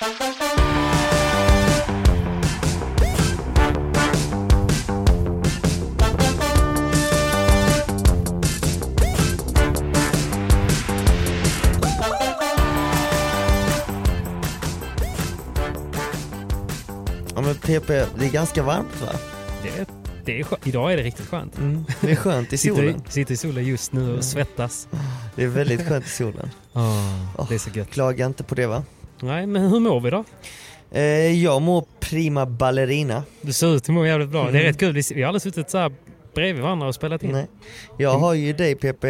Ja men PP, det är ganska varmt va? Det, det är skö- Idag är det riktigt skönt. Mm, det är skönt i Sitter, solen. i- sitter i solen just nu och svettas. Det är väldigt skönt i solen. det är så gött. Klaga inte på det va? Nej, men hur mår vi då? Eh, jag mår prima ballerina. Du ser ut att må jävligt bra. Det är Mm. rätt kul. Vi har aldrig suttit så här bredvid varandra och spelat in. Nej. Jag har ju dig PP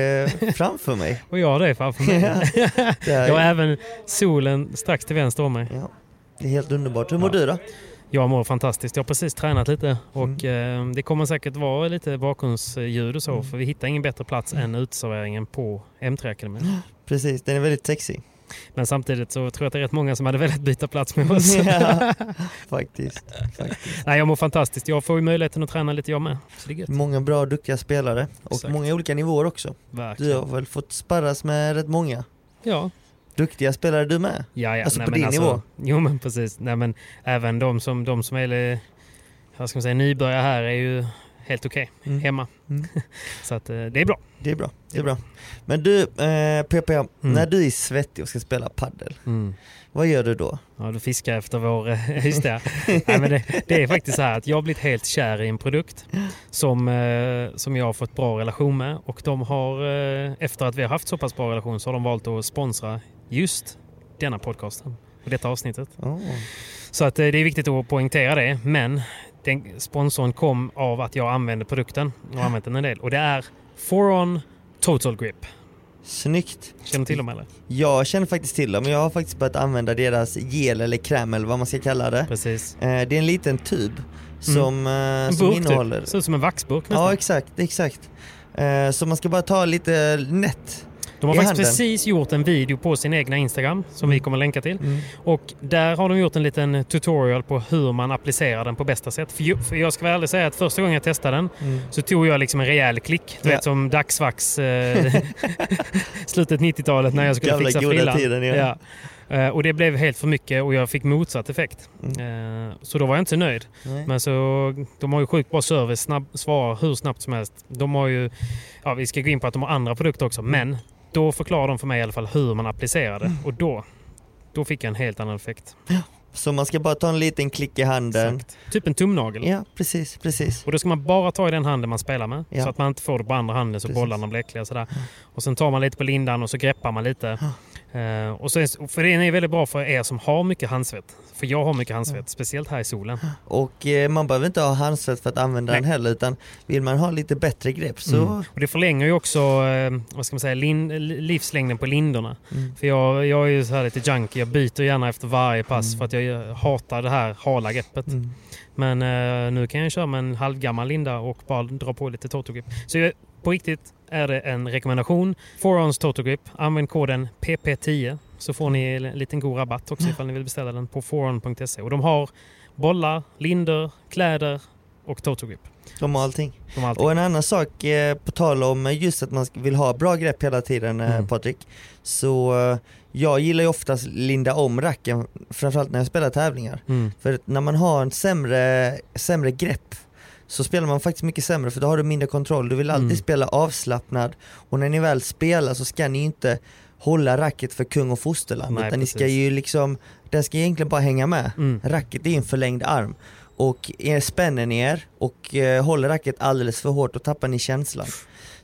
framför mig. Och jag har det framför mig. Är- jag har även solen strax till vänster om mig. Ja, det är helt underbart. Hur mår Ja. du då? Jag mår fantastiskt. Jag har precis tränat lite och Mm. eh, det kommer säkert vara lite bakgrundsljud och så för vi hittar ingen bättre plats än uteserveringen på M3 Akademin. Precis, den är väldigt sexig. Men samtidigt så tror jag att det är rätt många som hade velat byta plats med oss. Ja, faktiskt. faktiskt. Nej, jag mår fantastiskt. Jag får ju möjligheten att träna lite jag med. Många bra duktiga spelare och Exakt. många olika nivåer också. Du Verkligen. har väl fått sparras med rätt många Ja. duktiga spelare du med? Ja, ja. Alltså Nej, på din nivå? Jo men precis. Nej, men även de som, de som är vad ska man säga, nybörjare här är ju helt okej Mm. hemma. Mm. Så att, eh, det är bra. Det är bra. Det är bra. Men du, eh, PP, när du är svettig och ska spela paddel, Mm. vad gör du då? Ja, du fiskar efter vår... eh, Just det. Nej, men det. Det är faktiskt så här att jag har blivit helt kär i en produkt som, eh, som jag har fått bra relation med. Och de har, eh, efter att vi har haft så pass bra relation, så har de valt att sponsra just denna podcasten och detta avsnittet. Oh. Så att eh, det är viktigt att poängtera det. Men den sponsorn kom av att jag använde produkten och använt den en del. Och det är Foron Total Grip. Snyggt. Känner du till dem eller? Jag känner faktiskt till dem, jag har faktiskt börjat använda deras gel eller kräm eller vad man ska kalla det. Precis. Eh, det är en liten tub som, eh, En som burk innehåller... typ. Ser ut som en vaxburk nästan. Ja exakt, exakt. Eh, så man ska bara ta lite nätt De har faktiskt handen. precis gjort en video på sin egna Instagram som vi kommer länka till. Mm. Och där har de gjort en liten tutorial på hur man applicerar den på bästa sätt. För jag ska väl ärligt säga att första gången jag testade den Mm. så tog jag liksom en rejäl klick. Du Ja. vet som dagsvax eh, slutet 90-talet när jag skulle Gamla fixa frillan. ja. Eh, och det blev helt för mycket och jag fick motsatt effekt. Mm. Eh, så då var jag inte så nöjd. Nej. Men så, de har ju sjukt bra service, snabb, svarar hur snabbt som helst. De har ju, ja vi ska gå in på att de har andra produkter också, men då förklarar de för mig i alla fall hur man applicerar det. Mm. Och då, då fick jag en helt annan effekt. Så man ska bara ta en liten klick i handen. Exakt. Typ en tumnagel. Ja, precis, precis. Och då ska man bara ta i den handen man spelar med. Ja. Så att man inte får det på andra handen så Precis. bollarna blir äckliga. Sådär. Och sen tar man lite på lindan och så greppar man lite. Eh, och är, för det är väldigt bra för er som har mycket handsvett. För jag har mycket handsvett, speciellt här i solen. Och eh, man behöver inte ha handsvett för att använda Nej. den heller utan vill man ha lite bättre grepp så... Mm. Och det förlänger ju också eh, vad ska man säga, livslängden på lindorna. Mm. För jag, jag är ju så här lite junkie, jag byter gärna efter varje pass Mm. för att jag hatar det här hala greppet. Mm. Men eh, nu kan jag köra med en halvgammal linda och bara dra på lite totogrip. Så jag, på riktigt är det en rekommendation. Forons Total Grip. Använd koden PP10 så får ni en liten god rabatt också ifall ni vill beställa den på foron.se. Och de har bollar, linder, kläder och Total Grip. De har allting. De har allting. Och en annan sak eh, på tal om just att man vill ha bra grepp hela tiden eh, Mm. Patrik. Så eh, jag gillar ju oftast linda om racken, framförallt när jag spelar tävlingar. Mm. För när man har en sämre, sämre grepp så spelar man faktiskt mycket sämre för då har du mindre kontroll. Du vill alltid Mm. spela avslappnad och när ni väl spelar så ska ni inte hålla racket för kung och fosterland utan ni ska ju liksom, den ska egentligen bara hänga med. Mm. Racket är en förlängd arm och er spänner ni er och eh, håller racket alldeles för hårt och tappar ni känslan.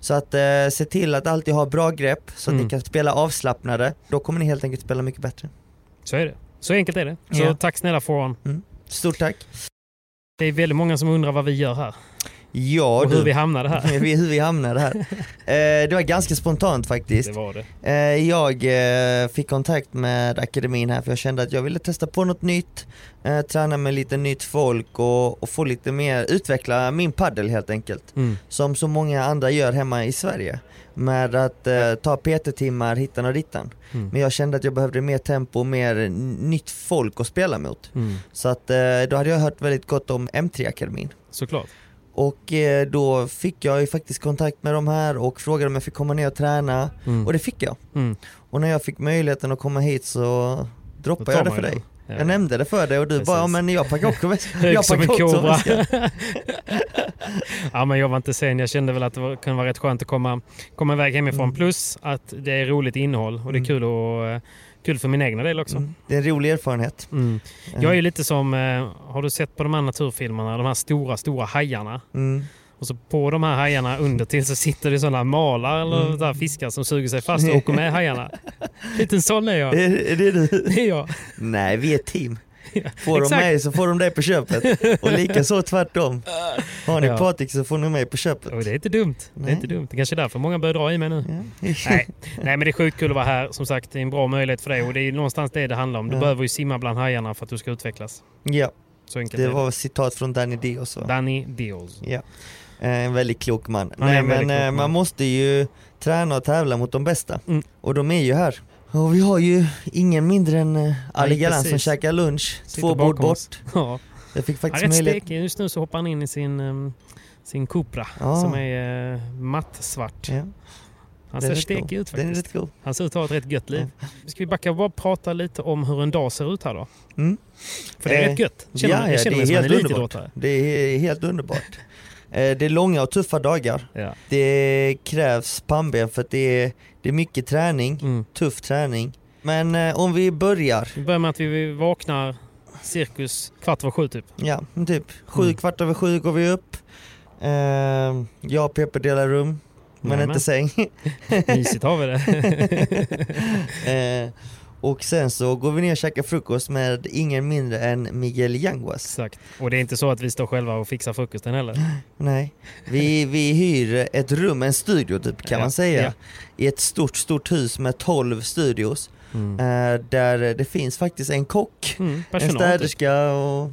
Så att eh, se till att alltid ha bra grepp så att Mm. ni kan spela avslappnade, då kommer ni helt enkelt spela mycket bättre. Så är det. Så enkelt är det. Så Ja. tack snälla Foron. Stort tack! Det är väldigt många som undrar vad vi gör här. Ja och du, hur vi hamnade här. Hur vi hamnade här. Eh, det var ganska spontant faktiskt. Det var det. Eh, jag eh, fick kontakt med akademin här för jag kände att jag ville testa på något nytt, eh, träna med lite nytt folk och, och få lite mer, utveckla min paddel helt enkelt. Mm. Som så många andra gör hemma i Sverige. Med att eh, ta PT-timmar hittan och dittan. Mm. Men jag kände att jag behövde mer tempo mer nytt folk att spela mot. Mm. Så att eh, då hade jag hört väldigt gott om M3-akademin. Såklart. Och eh, då fick jag ju faktiskt kontakt med de här och frågade om jag fick komma ner och träna. Mm. Och det fick jag. Mm. Och när jag fick möjligheten att komma hit så droppade jag det för ju dig. Ja. Jag nämnde det för dig och du Precis. bara, ja, men jag packar också väska. Hög jag som en kobra. ja, men jag var inte sen. Jag kände väl att det var, kunde vara rätt skönt att komma, komma iväg hemifrån. Mm. Plus att det är roligt innehåll och det är Mm. kul, och, eh, kul för min egna del också. Mm. Det är en rolig erfarenhet. Mm. Jag är ju lite som, eh, har du sett på de här naturfilmerna, de här stora, stora hajarna? Mm. Och så på de här hajarna under till så sitter det sådana malar eller Mm. där fiskar som suger sig fast och åker med hajarna. Lite en är jag. Är, är det du? Det är jag. Nej, vi är ett team. Får de mig så får de dig på köpet. Och lika så tvärtom. Har ni Ja. Patrik så får ni mig på köpet. Och det är inte dumt. Det är inte dumt. Det kanske är därför många börjar dra i mig nu. Ja. Nej. Nej men det är sjukt kul att vara här. Som sagt, det är en bra möjlighet för dig och det är någonstans det det handlar om. Du Ja. behöver ju simma bland hajarna för att du ska utvecklas. ja, Så enkelt det är det. var citat från Danny Dios? Danny Dios. Ja. Eh, En väldigt klok man. Nej men klok eh, man. man måste ju träna och tävla mot de bästa. Mm. Och de är ju här. Och vi har ju ingen mindre än eh, Ali Galan som käkar lunch, Sitter två bord oss. bort. Ja. Jag fick Han är faktiskt rätt stekig. Just nu så hoppar han in i sin, um, sin Cupra Ja. som är uh, mattsvart. Ja, Han den ser är stekig ut Den är faktiskt. rätt god. Han ser ut att ha ett rätt gött liv. Ska vi backa och bara prata lite om hur en dag ser ut här då? Mm. För det är Eh, rätt gött. Känner, ja, ja, jag känner det mig är som en elitidrottare. Det är helt underbart. Eh, Det är långa och tuffa dagar. Ja. Det krävs pannben för att det är, det är mycket träning, Mm. tuff träning. Men eh, om vi börjar, Vi börjar med att vi vaknar cirkus kvart över sju typ. ja typ sju, Mm. kvart över sju går vi upp. Eh, jag och Peppe delar rum, men Jajamän. inte säng. Mysigt har vi det. eh, och sen så går vi ner och käkar frukost med ingen mindre än Miguel Yanguas. Exakt. Och det är inte så att vi står själva och fixar frukosten heller. Nej, vi, vi hyr ett rum, en studio typ kan Ja, man säga. ja. I ett stort, stort hus med 12 studios. Mm. Eh, där det finns faktiskt en kock, Mm, en typ. städerska och...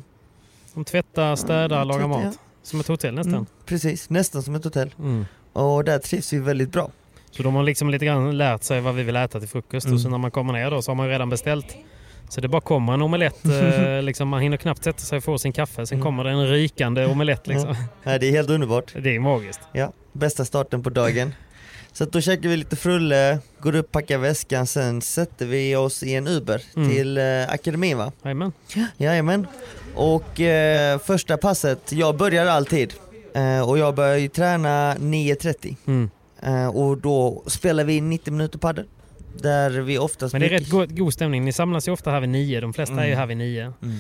De tvättar, städar, Mm, lagar mat. Som ett hotell nästan. Mm, precis, nästan som ett hotell. Mm. Och där trivs vi väldigt bra. Så de har liksom lite grann lärt sig vad vi vill äta till frukost Mm. och så när man kommer ner då så har man ju redan beställt. Så det bara kommer en omelett, eh, liksom, man hinner knappt sätta sig och få sin kaffe. Sen Mm. kommer det en rykande omelett liksom. Nej, det är helt underbart. Det är magiskt. Ja, bästa starten på dagen. Så då käkar vi lite frulle, går upp, packar väskan, sen sätter vi oss i en Uber Mm. till eh, akademin va? Jajamän. Jajamän. Och eh, första passet, jag börjar alltid. Eh, och jag börjar ju träna 9.30. Mm. Eh, och då spelar vi 90 minuter padel. Där vi oftast... Men det är rätt god, god stämning. Ni samlas ju ofta här vid nio. De flesta är ju Mm. här vid nio. Mm.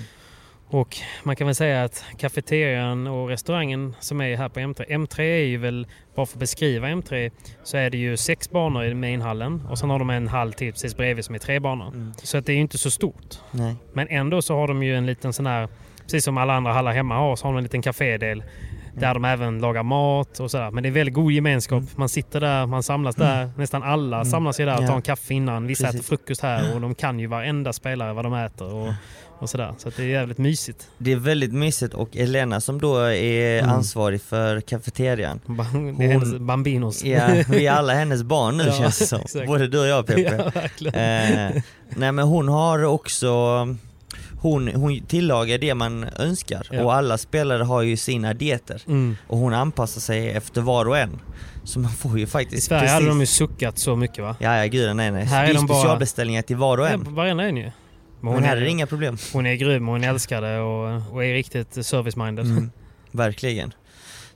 Och man kan väl säga att kafeterian och restaurangen som är här på M3. M3 är ju väl, bara för att beskriva M3, så är det ju sex banor i mainhallen och sen har de en hall till precis bredvid som är tre banor. Mm. Så att det är ju inte så stort. Nej. Men ändå så har de ju en liten sån här, precis som alla andra hallar hemma har, så har de en liten kafédel Där de även lagar mat och sådär. Men det är väldigt god gemenskap. Man sitter där, man samlas där. Nästan alla samlas ju där och tar en kaffe innan. Vissa Precis. äter frukost här och de kan ju varenda spelare vad de äter. Och, och sådär. Så det är jävligt mysigt. Det är väldigt mysigt och Elena som då är Mm. ansvarig för kafeterian. Ba- Det är hennes bambinos. Ja, vi är alla hennes barn nu Ja, känns det som. exakt. Både du och jag Peppe. ja. Eh, nej men hon har också hon, hon tillagar det man önskar Ja. och alla spelare har ju sina dieter Mm. och hon anpassar sig efter var och en. Så man får ju I faktiskt Sverige hade de ju suckat så mycket va? Ja ja gud nej nej. Här är det är de bara- specialbeställningar till var och Ja, en. varenda en ju. Men Men hon, här är inga problem. hon är grym och hon älskar det och, och är riktigt service-minded. Mm, verkligen.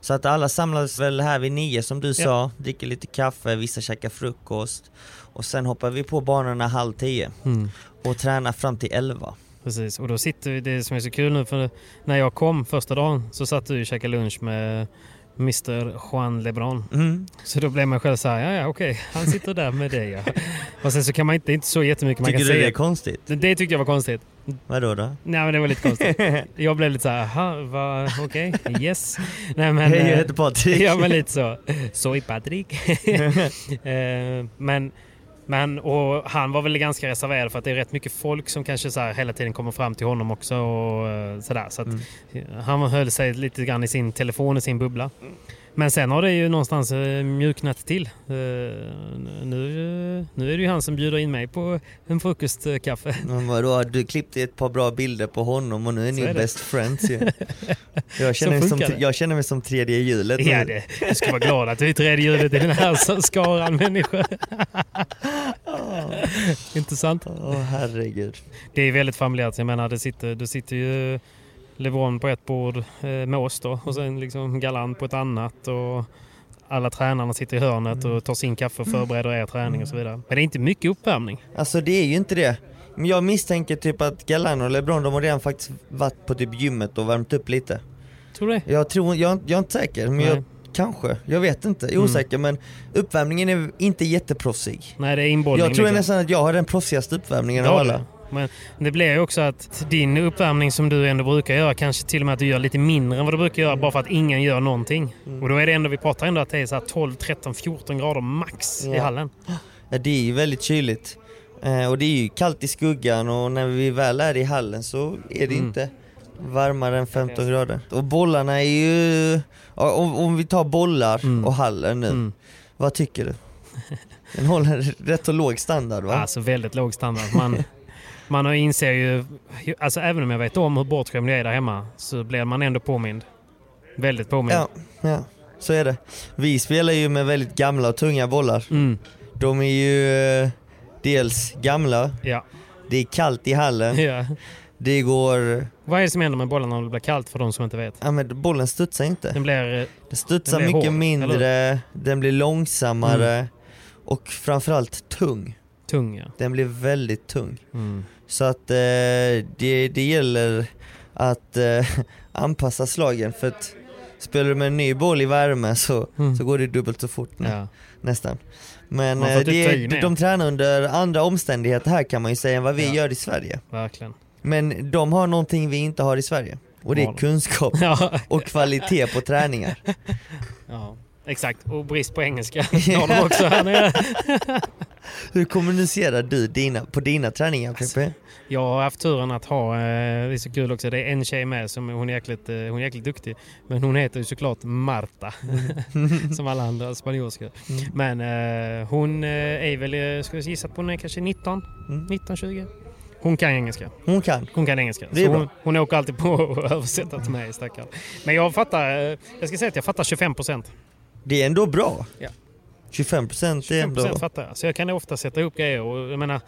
Så att alla samlas väl här vid nio som du sa, dricker lite kaffe, vissa käkar frukost och sen hoppar vi på banorna halv tio Mm. och tränar fram till elva. Precis, och då sitter vi, det som är så kul nu för när jag kom första dagen så satt du och käkade lunch med Mr Juan Lebron. Mm. Så då blev man själv så här, ja ja okej, han sitter där med dig ja. Och sen så kan man inte, det är inte så jättemycket man Tycker kan du det säga. är konstigt? Det, det tyckte jag var konstigt. Vadå då? Nej men det var lite konstigt. Jag blev lite så här, aha, va, okej, yes. Nej men... Hej jag eh, heter Patrik. Ja men lite så. Soy Patrick. Eh, men, men och han var väl ganska reserverad för att det är rätt mycket folk som kanske så här hela tiden kommer fram till honom också. Och, eh. Så att, Mm. Han höll sig lite grann i sin telefon, i sin bubbla. Men sen har det ju någonstans eh, mjuknat till. Eh, nu, nu är det ju han som bjuder in mig på en frukostkaffe. Men vadå, du klippte ett par bra bilder på honom och nu är ni är best friends ju. Jag känner, mig som, jag känner mig som tredje hjulet nu. Ja, det, du ska vara glad att du är tredje hjulet i den här skaran människor. Intressant. Åh herregud. Det är väldigt familjärt. Jag menar, det sitter, det sitter ju LeBron på ett bord eh, med oss då och sen liksom Galant på ett annat. Och alla tränarna sitter i hörnet och tar sin kaffe och förbereder er träning och så vidare. Men det är inte mycket uppvärmning. Alltså det är ju inte det. Men jag misstänker typ att Galan och LeBron de har redan faktiskt varit på typ gymmet och värmt upp lite. Tror du det? Jag tror, jag, jag är inte säker men Nej. jag, kanske, jag vet inte, jag är osäker men uppvärmningen är inte jätteproffsig. Nej, det är inbollning. Jag tror liksom. nästan att jag har den proffsigaste uppvärmningen Ja, av alla. Men det blir ju också att din uppvärmning som du ändå brukar göra, kanske till och med att du gör lite mindre än vad du brukar göra bara för att ingen gör någonting. Mm. Och då är det ändå, vi pratar ändå att det är så här 12, 13, 14 grader max i Ja. hallen. Ja det är ju väldigt kyligt. Eh, och det är ju kallt i skuggan och när vi väl är i hallen så är det Mm. inte varmare än 15 grader. Och bollarna är ju, om, om vi tar bollar Mm. och hallen nu, Mm. vad tycker du? Den håller rätt så låg standard va? Alltså väldigt låg standard. Man, man inser ju, alltså även om jag vet om hur bortskämd jag är där hemma så blir man ändå påmind. Väldigt påmind. Ja, ja, så är det. Vi spelar ju med väldigt gamla och tunga bollar. Mm, De är ju eh, dels gamla, ja. det är kallt i hallen, ja. det går, Vad är det som händer med bollen när det blir kallt för de som inte vet? ja men bollen studsar inte. Den blir... eh, Den studsar Den mycket hård, mindre, den blir långsammare och framförallt tung. tung. Ja. Den blir väldigt tung. Mm. Så att eh, det, det gäller att eh, anpassa slagen för att spelar du med en ny boll i värme så, Mm. så går det dubbelt så fort nu, Ja. nästan. Men eh, typ det, mer. de tränar under andra omständigheter här kan man ju säga än vad vi Ja. gör i Sverige. Verkligen. Men de har någonting vi inte har i Sverige och det är kunskap och kvalitet på träningar. ja. Exakt. Och brist på engelska har de också här nere. Hur kommunicerar du dina, på dina träningar Peppe? Jag har haft turen att ha, eh, det är så kul också, det är en tjej med som hon är jäkligt, eh, hon är jäkligt duktig. Men hon heter ju såklart Marta. som alla andra spanjorskor. Men eh, hon är väl, ska jag gissa på hon är kanske 19, Mm. 19, 20. Hon kan engelska. Hon kan. Hon kan engelska. Det är så bra. hon, hon åker alltid på att översätta till mig stackarn. Men jag fattar, jag ska säga att jag fattar 25 procent. Det är ändå bra. Ja. 25% är 25 ändå... procent fattar jag. Så jag kan ofta sätta ihop grejer och jag menar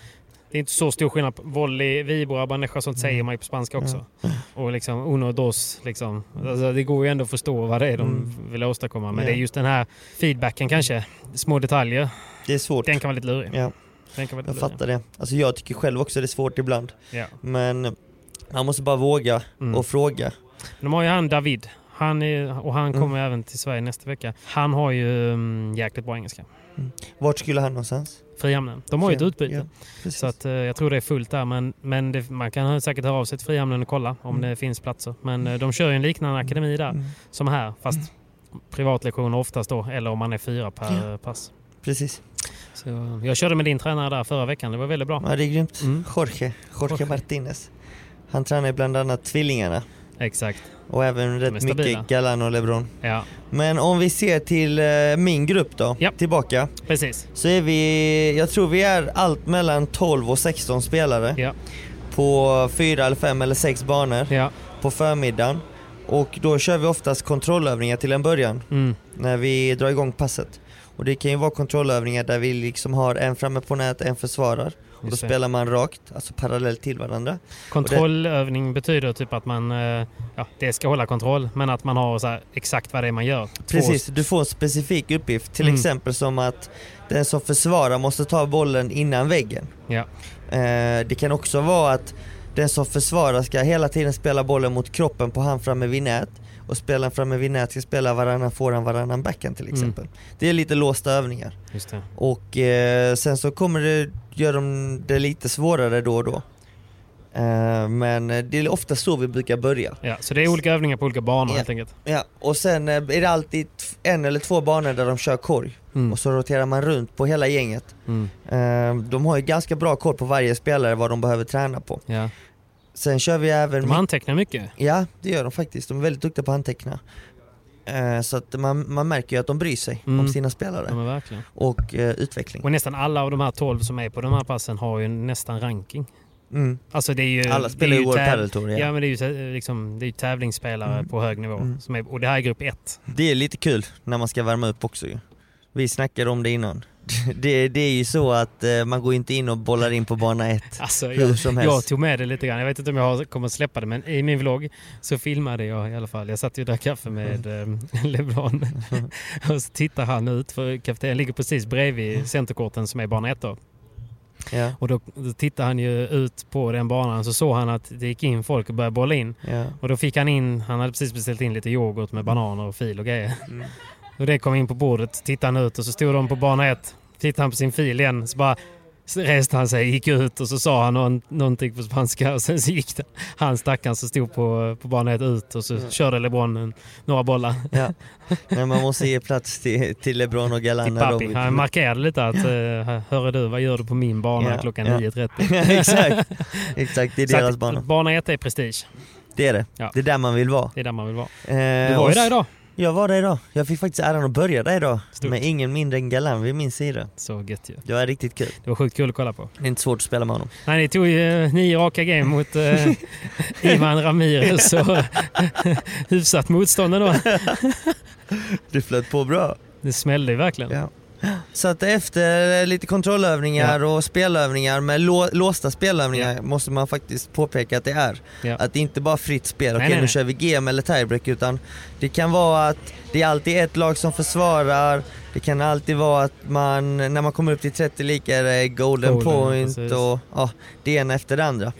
det är inte så stor skillnad volley, vibra, bandeja, sånt säger man ju på spanska också. Och liksom uno, dos, liksom. Alltså, det går ju ändå att förstå vad det är de Mm. vill åstadkomma. Men Ja. det är just den här feedbacken kanske, små detaljer, Det är svårt. den kan vara lite lurig. Ja, Den kan vara jag lite lurig. fattar det. Alltså jag tycker själv också det är svårt ibland. Ja. Men man måste bara våga Mm. och fråga. De har ju han David, han är, och han Mm. kommer även till Sverige nästa vecka. Han har ju um, jäkligt bra engelska. Vart skulle han någonstans? Frihamnen. De har ju ett utbyte. Ja. Så att, eh, jag tror det är fullt där men, men det, man kan säkert höra av sig till Frihamnen och kolla om Mm. det finns platser. Men eh, de kör ju en liknande akademi där Mm. som här fast privatlektioner oftast då eller om man är fyra per pass. precis. Så jag körde med din tränare där förra veckan, det var väldigt bra. Ja, det är grymt. Mm. Jorge, Jorge Jorge. Martinez. Han tränar bland annat tvillingarna Exakt. och även rätt mycket Galan och LeBron. Ja, Men om vi ser till eh, min grupp då, Ja. tillbaka. precis. Så är vi, jag tror vi är allt mellan 12 och 16 spelare Ja, på fyra eller fem eller sex banor ja. på förmiddagen. Och då kör vi oftast kontrollövningar till en början Mm. när vi drar igång passet. Och det kan ju vara kontrollövningar där vi liksom har en framme på nät, en försvarar. Och då det. spelar man rakt, alltså parallellt till varandra. Kontrollövning betyder typ att man eh, ja, det ska hålla kontroll men att man har här, exakt vad det är man gör. Precis, du får en specifik uppgift. Till Mm. exempel som att den som försvarar måste ta bollen innan väggen. Ja, Eh, det kan också vara att den som försvarar ska hela tiden spela bollen mot kroppen på han framme vid nät. Och spelaren framme vid nät ska spela varannan forehand, varannan backhand till exempel. Det är lite låsta övningar. Och eh, sen så kommer det göra dem det lite svårare då och då. Eh, men det är ofta så vi brukar börja. Ja, så det är olika övningar på olika banor Ja. helt enkelt. Ja, och sen eh, är det alltid en eller två banor där de kör korg. Mm. Och så roterar man runt på hela gänget. Mm. Eh, de har ju ganska bra koll på varje spelare vad de behöver träna på. Ja. Sen kör vi även... De antecknar mycket. Ja, det gör de faktiskt. De är väldigt duktiga på att anteckna. Eh, så att man, man märker ju att de bryr sig Mm. om sina spelare Ja, och eh, utveckling. Och nästan alla av de här 12 som är på de här passen har ju nästan ranking. Mm. Alltså det är ju, Alla spelar ju World Padel Tour, ja. Ja men det är ju liksom, det är ju tävlingsspelare Mm. på hög nivå. Mm. Som är, och det här är grupp ett. Det är lite kul när man ska värma upp också ju. Vi snackade om det innan. Det, det är ju så att eh, man går inte in och bollar in på bana ett Alltså, hur jag, som helst. jag tog med det lite grann. Jag vet inte om jag kommer att släppa det men i min vlogg så filmade jag i alla fall. Jag satt ju där kaffe med Mm. eh, LeBron. och så tittar han ut för kafeterian ligger precis bredvid centerkorten som är bana 1 då. Ja, Och då, då tittade han ju ut på den banan så såg han att det gick in folk och började bolla in. ja. Och då fick han in, han hade precis beställt in lite yoghurt med bananer och fil och grejer. Mm. Och det kom in på bordet, tittade han ut och så stod de på bana 1. Tittade han på sin fil igen, så bara reste han sig, gick ut och så sa han någon, någonting på spanska och sen så gick det. Han stackaren som stod på, på bana 1 ut och så Mm. körde LeBron en, några bollar ja. Men man måste ge plats till, till LeBron och Galan till de... Han markerade lite att, uh, hörru du, vad gör du på min bana Ja, klockan ja. 9.30? Exakt, exakt, det är deras bana. Bana 1 är prestige. Det är det. Ja. Det är där man vill vara. Det är där man vill vara. Eh, Du var ju där idag. Jag var där idag. Jag fick faktiskt äran att börja där idag. Stort. Med ingen mindre än Galan vid min sida. Så gött ju. Det var riktigt kul. Det var sjukt kul att kolla på. Det är inte svårt att spela med honom. Nej, ni tog ju eh, nio raka game mot eh, Ivan Ramirez och hyfsat motstånd då. Det flöt på bra. Det smällde ju verkligen. Ja. Så att efter lite kontrollövningar och spelövningar med lå, låsta spelövningar måste man faktiskt påpeka att det är. Ja. Att det inte bara är fritt spel, okej nej, nu kör vi GM eller tiebreak utan det kan vara att det är alltid ett lag som försvarar, det kan alltid vara att man, när man kommer upp till 30 lika är det golden, Golden, point precis. och ja, det ena efter det andra.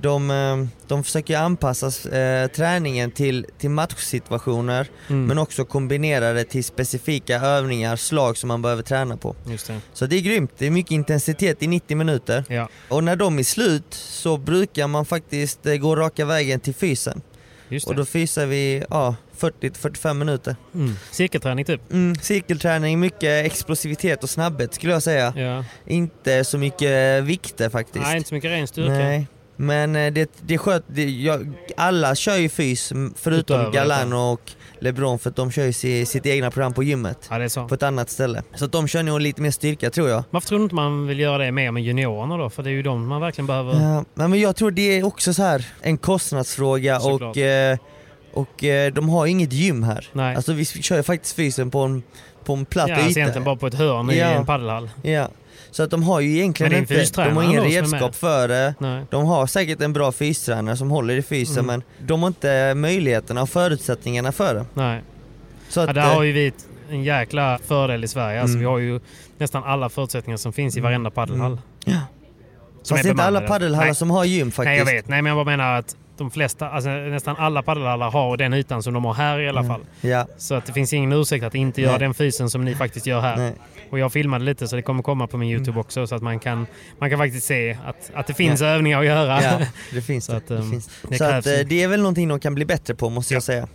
De, eh, de försöker anpassa eh, träningen till, till matchsituationer Mm. men också kombinera det till specifika övningar, slag som man behöver träna på. Just det. Så det är grymt, det är mycket intensitet i 90 minuter. Ja, Och när de är slut så brukar man faktiskt eh, gå raka vägen till fysen. Och då fysar vi ja, 40-45 minuter. Mm. Cirkelträning typ. Mm, cirkelträning, mycket explosivitet och snabbhet skulle jag säga. Ja. Inte så mycket vikter faktiskt. Nej, inte så mycket ren styrka. Nej. Men eh, det, det sköt, det, jag, alla kör ju fys förutom Utöver Galan och LeBron för att de kör ju si, sitt egna program på gymmet. Ja. På ett annat ställe. Så att de kör nog lite mer styrka tror jag. Varför tror du inte man vill göra det mer med juniorerna då? För det är ju de man verkligen behöver. Ja, men jag tror det är också så här en kostnadsfråga Såklart. och, eh, och eh, de har inget gym här. Nej. Alltså vi kör ju faktiskt fysen på en, på en platt ja, alltså yta. egentligen bara på ett hörn i Ja. en padelhall. Ja. Så att de har ju egentligen inte, de har ingen redskap för det. Nej. De har säkert en bra fystränare som håller i fysen Mm. men de har inte möjligheterna och förutsättningarna för det. Nej. Så att, Ja, där eh, har ju vi en jäkla fördel i Sverige. Alltså, Mm. Vi har ju nästan alla förutsättningar som finns i varenda padelhall. Ja. Som Fast inte alla paddelhallar som har gym faktiskt. Nej jag vet, nej men jag bara menar att de flesta, alltså nästan alla paddelhallar har den ytan som de har här i alla fall. Ja, Så att det finns ingen ursäkt att inte göra Nej. den fysen som ni faktiskt gör här. nej. Och jag filmade lite så det kommer komma på min Mm. Youtube också så att man kan, man kan faktiskt se att, att det finns övningar att göra. Ja, det finns Så det. att, det, ehm, finns. det så att, eh, det är väl någonting de kan bli bättre på måste jag säga.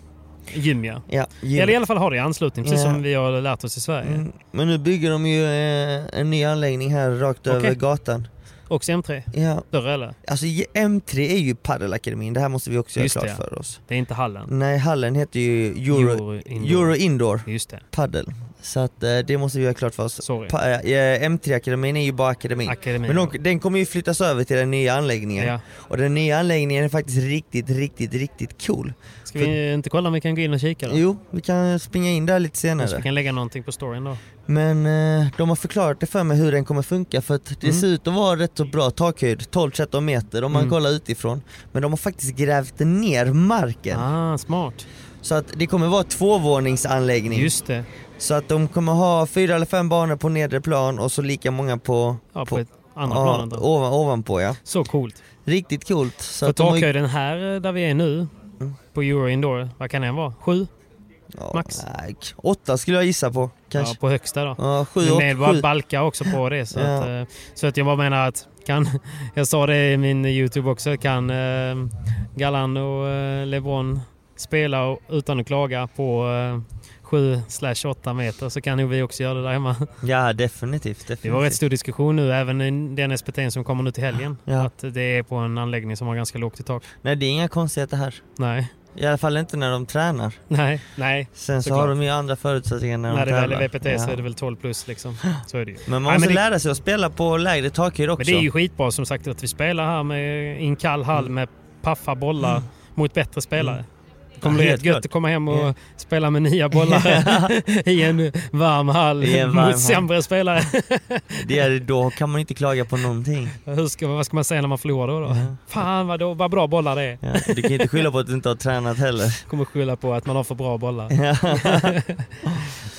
Gym ja. Ja, Eller i alla fall ha det i anslutning, precis som vi har lärt oss i Sverige. Mm, Men nu bygger de ju eh, en ny anläggning här rakt Okej. över gatan. Också M3, Ja, större eller? alltså M3 är ju paddelakademin, det här måste vi också göra Just klart det, för oss. Det är inte hallen. Nej, hallen heter ju Euro, Euro Indoor. Euro Indoor Just det, Paddel. Så att eh, det måste vi göra klart för oss. sorry. Pa, eh, M3-akademin är ju bara akademin. Akademin. Men de, den kommer ju flyttas över till den nya anläggningen. ja. Och den nya anläggningen är faktiskt riktigt, riktigt, riktigt cool. Ska vi inte kolla om vi kan gå in och kika då? Jo, vi kan springa in där lite Kanske senare. vi kan lägga någonting på storyn då. Men eh, de har förklarat det för mig hur den kommer funka för att det Mm. ser ut att vara rätt så bra takhöjd, 12-13 meter om man Mm. kollar utifrån. Men de har faktiskt grävt ner marken. Ah, smart. Så att det kommer vara tvåvåningsanläggning. Just det. Så att de kommer ha fyra eller fem banor på nedre plan och så lika många på, Ja, på, På- andra ja, planet då. ovan, ovanpå ja. Så coolt. Riktigt coolt. Så För de takhöjden här eh, där vi är nu, Mm. på Euro Indoor, vad kan den vara? Sju? ja, max. Nej, åtta skulle jag gissa på. Kanske. Ja, på högsta då. Ja, sju, Men med sju. balkar också på det. Så, Ja. att, eh, så att jag bara menar att kan, jag sa det i min Youtube också, kan eh, Galan och eh, LeBron spela och, utan att klaga på eh, 7-8 meter så kan nog vi också göra det där hemma. Ja definitivt. definitivt. Det var rätt stor diskussion nu, även i den SPT som kommer nu till helgen. Ja. Att det är på en anläggning som har ganska lågt i tak. Nej det är inga konstigheter här. Nej, I alla fall inte när de tränar. nej, nej. Sen så Såklart. har de ju andra förutsättningar när, När de det väl är VPT så Ja. är det väl 12 plus liksom. Så är det ju. Men man Nej, måste men det- lära sig att spela på lägre takhöjd också. Men det är ju skitbra som sagt att vi spelar här med, i en kall hall med paffa bollar mot bättre spelare. Mm. Kommer bli helt gött att komma hem och Ja. spela med nya bollar i en varm hall en varm hall. mot sämre spelare. Det är, då kan man inte klaga på någonting. Hur ska, vad ska man säga när man förlorar då? då? Ja. Fan vad, då, vad bra bollar det är. Ja, du kan inte skylla på att du inte har tränat heller. Kommer skylla på att man har för bra bollar.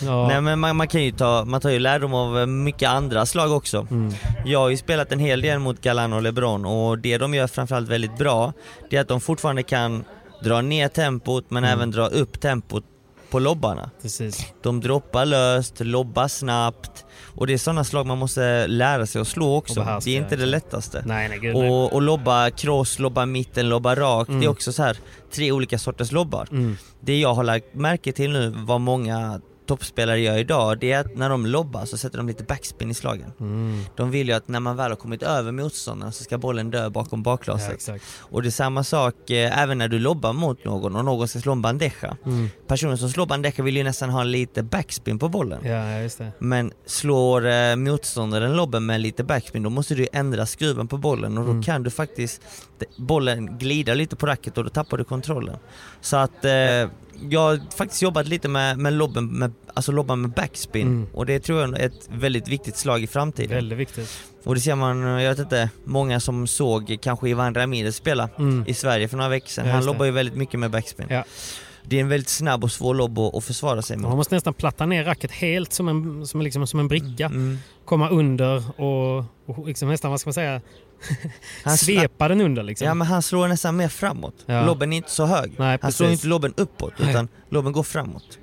Ja. Nej men man, man kan ju ta, man tar ju lärdom av mycket andra slag också. Mm. Jag har ju spelat en hel del mot Galan och LeBron och det de gör framförallt väldigt bra, det är att de fortfarande kan dra ner tempot men Mm. även dra upp tempot på lobbarna. Precis. De droppar löst, lobbar snabbt och det är sådana slag man måste lära sig att slå också. Behärska, Det är inte det lättaste. Nej, nej, gud. Och, och lobba cross, lobba mitten, lobba rakt. Mm. Det är också så här tre olika sorters lobbar. Mm. Det jag har lagt märke till nu, vad många toppspelare gör idag, det är att när de lobbar så sätter de lite backspin i slagen. Mm. De vill ju att när man väl har kommit över motståndaren så ska bollen dö bakom Ja, bakglaset. exakt. och det är samma sak eh, även när du lobbar mot någon och någon ska slå en bandeja. Mm. Personen som slår bandeja vill ju nästan ha lite backspin på bollen. Ja. Men slår eh, motståndaren lobben med lite backspin då måste du ändra skruven på bollen och då Mm. kan du faktiskt bollen glida lite på racket och då tappar du kontrollen. Så att eh, jag har faktiskt jobbat lite med, med lobben, med, alltså lobban med backspin Mm. och det tror jag är ett väldigt viktigt slag i framtiden. Väldigt viktigt. Och det ser man, jag vet inte, många som såg kanske Ivan Ramirez spela Mm. i Sverige för några veckor sedan. Ja, Han lobbar ju väldigt mycket med backspin. Ja. Det är en väldigt snabb och svår lobb att, att försvara sig Man mot. måste nästan platta ner racket helt som en, som liksom, som en bricka. Mm. Komma under och, och liksom nästan, vad ska man säga, Han, svepa den under liksom. Ja men han slår nästan mer framåt. Ja. Lobben är inte så hög. Nej, han slår inte lobben uppåt Nej. utan lobben går framåt.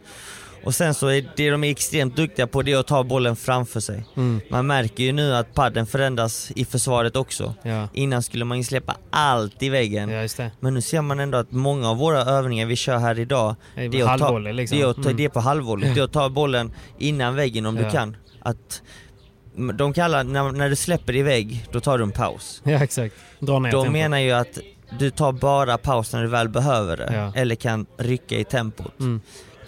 Och sen så är det de är extremt duktiga på det är att ta bollen framför sig. Mm. Man märker ju nu att padden förändras i försvaret också. Ja. Innan skulle man ju släppa allt i väggen. ja. Men nu ser man ändå att många av våra övningar vi kör här idag, Det är att ta, liksom. det är, att ta, Mm. det är på halvvolley. Det är att ta bollen innan väggen om du kan. Att, de kallar, när, när du släpper iväg, då tar du en paus. Ja, exakt. Dra ner De tempot. menar ju att du tar bara paus när du väl behöver det, eller kan rycka i tempot. Mm.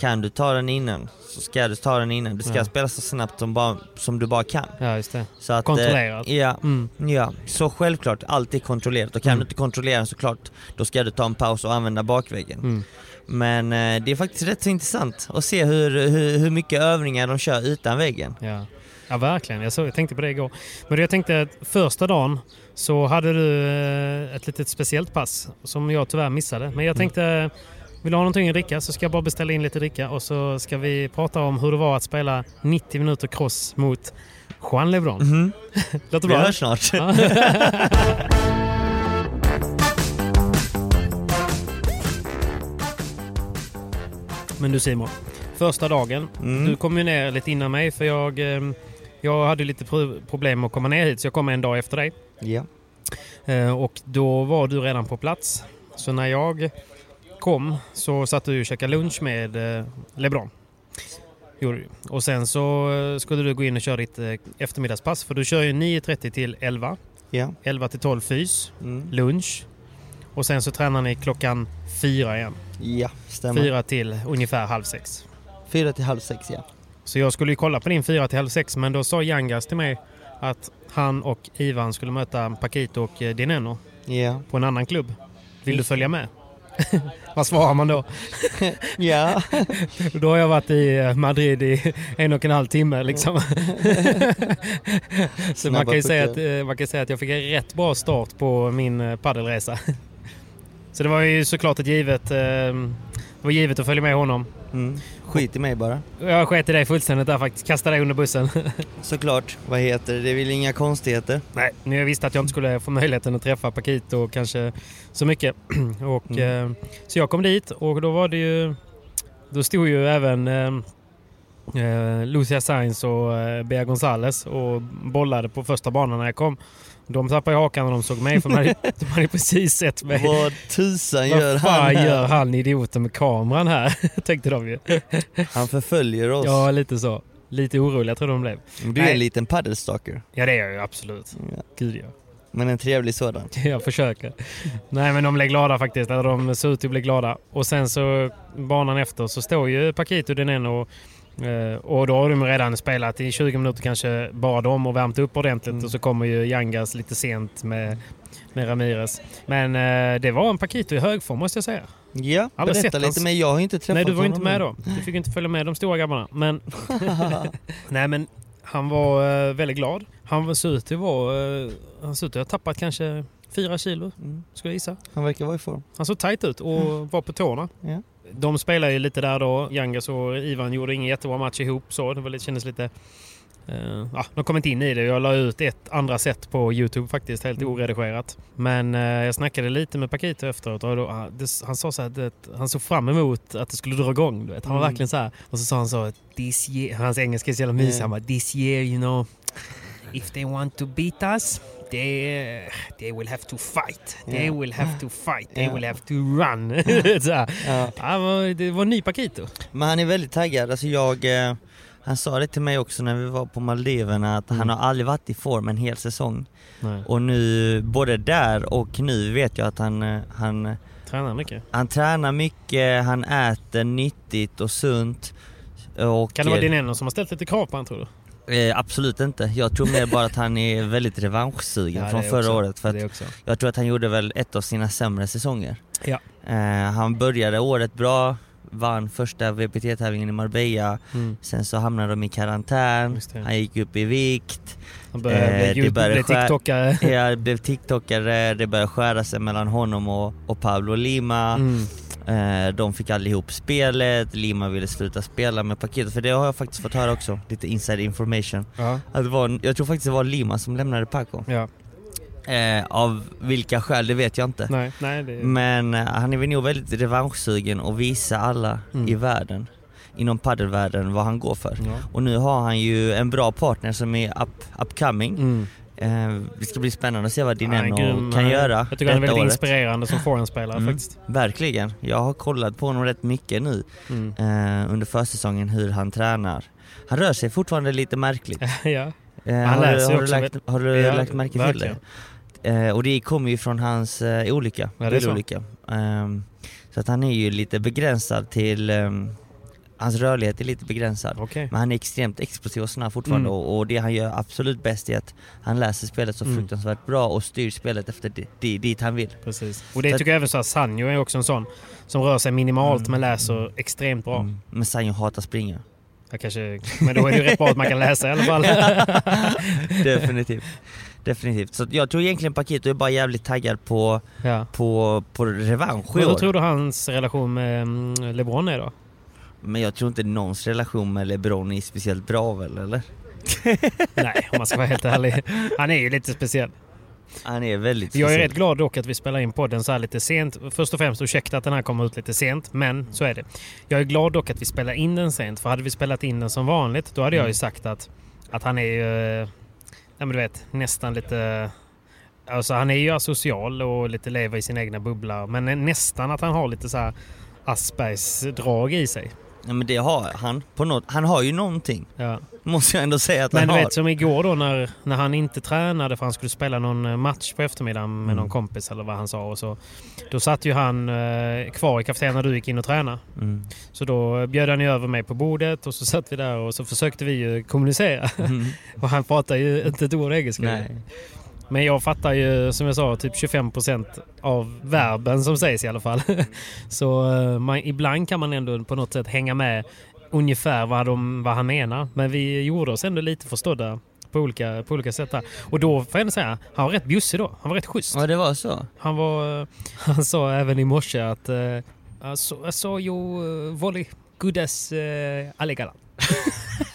Kan du ta den innan, så ska du ta den innan. Du ska Ja. spela så snabbt som, bara, som du bara kan. Ja, just det. Så att, Kontrollerat. Eh, ja, Mm. ja, så självklart, allt är kontrollerat. Och kan Mm. du inte kontrollera såklart, då ska du ta en paus och använda bakväggen. Mm. Men eh, det är faktiskt rätt så intressant att se hur, hur, hur mycket övningar de kör utan väggen. Ja. ja, verkligen. Jag, såg, jag tänkte på det igår. Men jag tänkte att första dagen så hade du eh, ett litet speciellt pass som jag tyvärr missade. Men jag tänkte, vill du ha någonting att dricka så ska jag bara beställa in lite dricka och så ska vi prata om hur det var att spela 90 minuter cross mot Juan Lebron. Mm -hmm. Låter bra? Vi hörs snart. Men du Simon, första dagen. Mm. Du kom ju ner lite innan mig för jag, ehm, jag hade lite problem att komma ner hit så jag kom en dag efter dig. Ja. Eh, och då var du redan på plats. Så när jag kom så satt du och käkade lunch med eh, LeBron. Och sen så eh, skulle du gå in och köra ditt eh, eftermiddagspass för du kör ju 9.30 till 11. Ja. 11 till 12 fys, Mm. lunch. Och sen så tränar ni klockan 4 igen. Ja, stämmer. 4 till ungefär halv 6. Fyra till halv sex ja. Så jag skulle ju kolla på din 4 till halv 6 men då sa Yangas till mig att han och Ivan skulle möta Paquito och Dineno Ja. på en annan klubb. Vill du följa med? Vad svarar man då? Ja. Då har jag varit i Madrid i en och en halv timme liksom. Så man kan, ju säga att, eh, man kan säga att jag fick en rätt bra start på min eh, paddelresa. Så det var ju såklart ett givet, eh, det var givet att följa med honom. Mm. Skit i mig bara. Jag sket i dig fullständigt där faktiskt, kastade dig under bussen. Såklart. Vad heter det? Det är väl inga konstigheter. Nej, men jag visste att jag inte skulle få möjligheten att träffa Paquito kanske så mycket. och, Mm. eh, så jag kom dit och då var det ju... Då stod ju även eh, eh, Lucia Sainz och eh, Bea Gonzales och bollade på första banan när jag kom. De tappade hakan när de såg mig för de hade, de hade precis sett mig. Vad tusan gör Vad han här? gör han idioten med kameran här? Tänkte de ju. Han förföljer oss. Ja, lite så. Lite oroliga tror de blev. du är Nej. en liten paddelstalker. Ja, det är jag ju absolut. Ja. Gud ja. Men en trevlig sådan. Jag försöker. Nej men de blev glada faktiskt. Eller de ser ut att bli glada. Och sen så banan efter så står ju Paquito den och och då har de redan spelat i 20 minuter kanske bara de och värmt upp ordentligt Mm. och så kommer ju Yangas lite sent med, med Ramirez. Men eh, det var en Paquito i hög form måste jag säga. Ja, Aldrig sett berätta lite men jag har inte träffat Nej du var honom inte med då. Du fick inte följa med de stora grabbarna. Men, nej, men han var eh, väldigt glad. Han såg ut att vara... eh, Han såg ut att ha tappat kanske fyra kilo Mm. skulle jag gissa. Han verkar vara i form. Han såg tajt ut och var på tårna. Ja. De spelar ju lite där då. Yangas och Ivan gjorde ingen jättebra match ihop så. Det var lite, kändes lite... Uh, ja, de kom inte in i det. Jag la ut ett andra set på Youtube faktiskt, helt Mm. oredigerat. Men eh, jag snackade lite med Paquito efteråt och då, ah, det, han sa så här, det, han såg fram emot att det skulle dra igång. Du vet. Han var Mm. verkligen så här. Och så sa han så, this year, hans engelska är så jävla mysig. Mm. Han bara, this year you know, if they want to beat us They, they will have to fight. They Ja. will have to fight. They Ja. will have to run. Ja. Var, det var en ny Paquito. Men han är väldigt taggad. Alltså jag, eh, han sa det till mig också när vi var på Maldiverna att Mm. han har aldrig varit i form en hel säsong. Nej. Och nu, både där och nu vet jag att han, eh, han, Tränar mycket. han tränar mycket, han äter nyttigt och sunt. Och, Kan det vara eh, din ena som har ställt lite krav på honom tror du? Eh, absolut inte. Jag tror mer bara att han är väldigt revanschsugen Ja, från förra också. året. För att jag tror att han gjorde väl ett av sina sämre säsonger. Ja. Eh, han började året bra, vann första VPT-tävlingen i Marbella, Mm. sen så hamnade de i karantän, han gick upp i vikt, Han började Eh, bli, började skär- TikTokare. jag blev TikTokare, det började skära sig mellan honom och, och Pablo Lima. Mm. Eh, de fick aldrig ihop spelet, Lima ville sluta spela med Paquito, för det har jag faktiskt fått höra också, lite inside information. Ja. Att det var, jag tror faktiskt det var Lima som lämnade Paco. ja. Eh, av vilka skäl, det vet jag inte. Nej, nej. Det... Men eh, han är väl nog väldigt revanschsugen och visa alla Mm. i världen, inom paddelvärlden, vad han går för. Ja. Och nu har han ju en bra partner som är up, upcoming. Mm. Eh, det ska bli spännande att se vad Dineno grym. kan Han- göra Jag tycker han är väldigt året. inspirerande som forehandspelare Mm. faktiskt. Verkligen. Jag har kollat på honom rätt mycket nu Mm. eh, under försäsongen hur han tränar. Han rör sig fortfarande lite märkligt. ja. Eh, Han har, sig har, du lagt, har du Ja, lagt märke till det? Eh, och det kommer ju från hans eh, olycka, Ja, det är så. bilolycka. Ehm, så att han är ju lite begränsad till, ehm, hans rörlighet är lite begränsad. Okej. Men han är extremt explosiv och snabb fortfarande Mm. och, och det han gör absolut bäst är att han läser spelet så Mm. fruktansvärt bra och styr spelet efter di- di- dit han vill. Precis. Och det Så tycker jag även så här, Sanjo är också en sån som rör sig minimalt Mm. men läser extremt bra. Mm. Men Sanjo hatar springa. Jag kanske, men då är det ju rätt bra att man kan läsa i alla fall. Definitivt. Definitivt. Så jag tror egentligen Paquito är bara jävligt taggad på, ja. på, på revansch i Men hur år. tror du hans relation med mm, LeBron är då? Men jag tror inte någons relation med LeBron är speciellt bra väl eller? Nej, om man ska vara helt ärlig. Han är ju lite speciell. Han är väldigt Jag är speciell. rätt glad dock att vi spelar in podden så här lite sent. Först och främst ursäkta att den här kommer ut lite sent, men så är det. Jag är glad dock att vi spelar in den sent, för hade vi spelat in den som vanligt, då hade jag ju sagt att, att han är ju, eh, ja men du vet, nästan lite... Alltså han är ju asocial och lite lever i sin egna bubbla, men nästan att han har lite så här Aspergs drag i sig. Ja, men det har han på något. Han har ju någonting. Ja. Måste jag ändå säga att Men han du har. vet som igår då när, när han inte tränade för han skulle spela någon eh, match på eftermiddagen med Mm. någon kompis eller vad han sa. Och så, då satt ju han eh, kvar i kafeterian när du gick in och tränade. Mm. Så då bjöd han ju över mig på bordet och så satt vi där och så försökte vi ju kommunicera. Mm. och han pratar ju inte ett ord engelska. Nej. Men jag fattar ju som jag sa typ 25% av verben som sägs i alla fall. så eh, man, ibland kan man ändå på något sätt hänga med ungefär vad, de, vad han menar. Men vi gjorde oss ändå lite förstådda på olika, på olika sätt där. Och då får jag ändå säga, han var rätt bjussig då. Han var rätt schysst. Ja, det var så. Han, var, eh, han sa även i morse att uh, jag så- jag såg ju uh, volley uh, alligalan.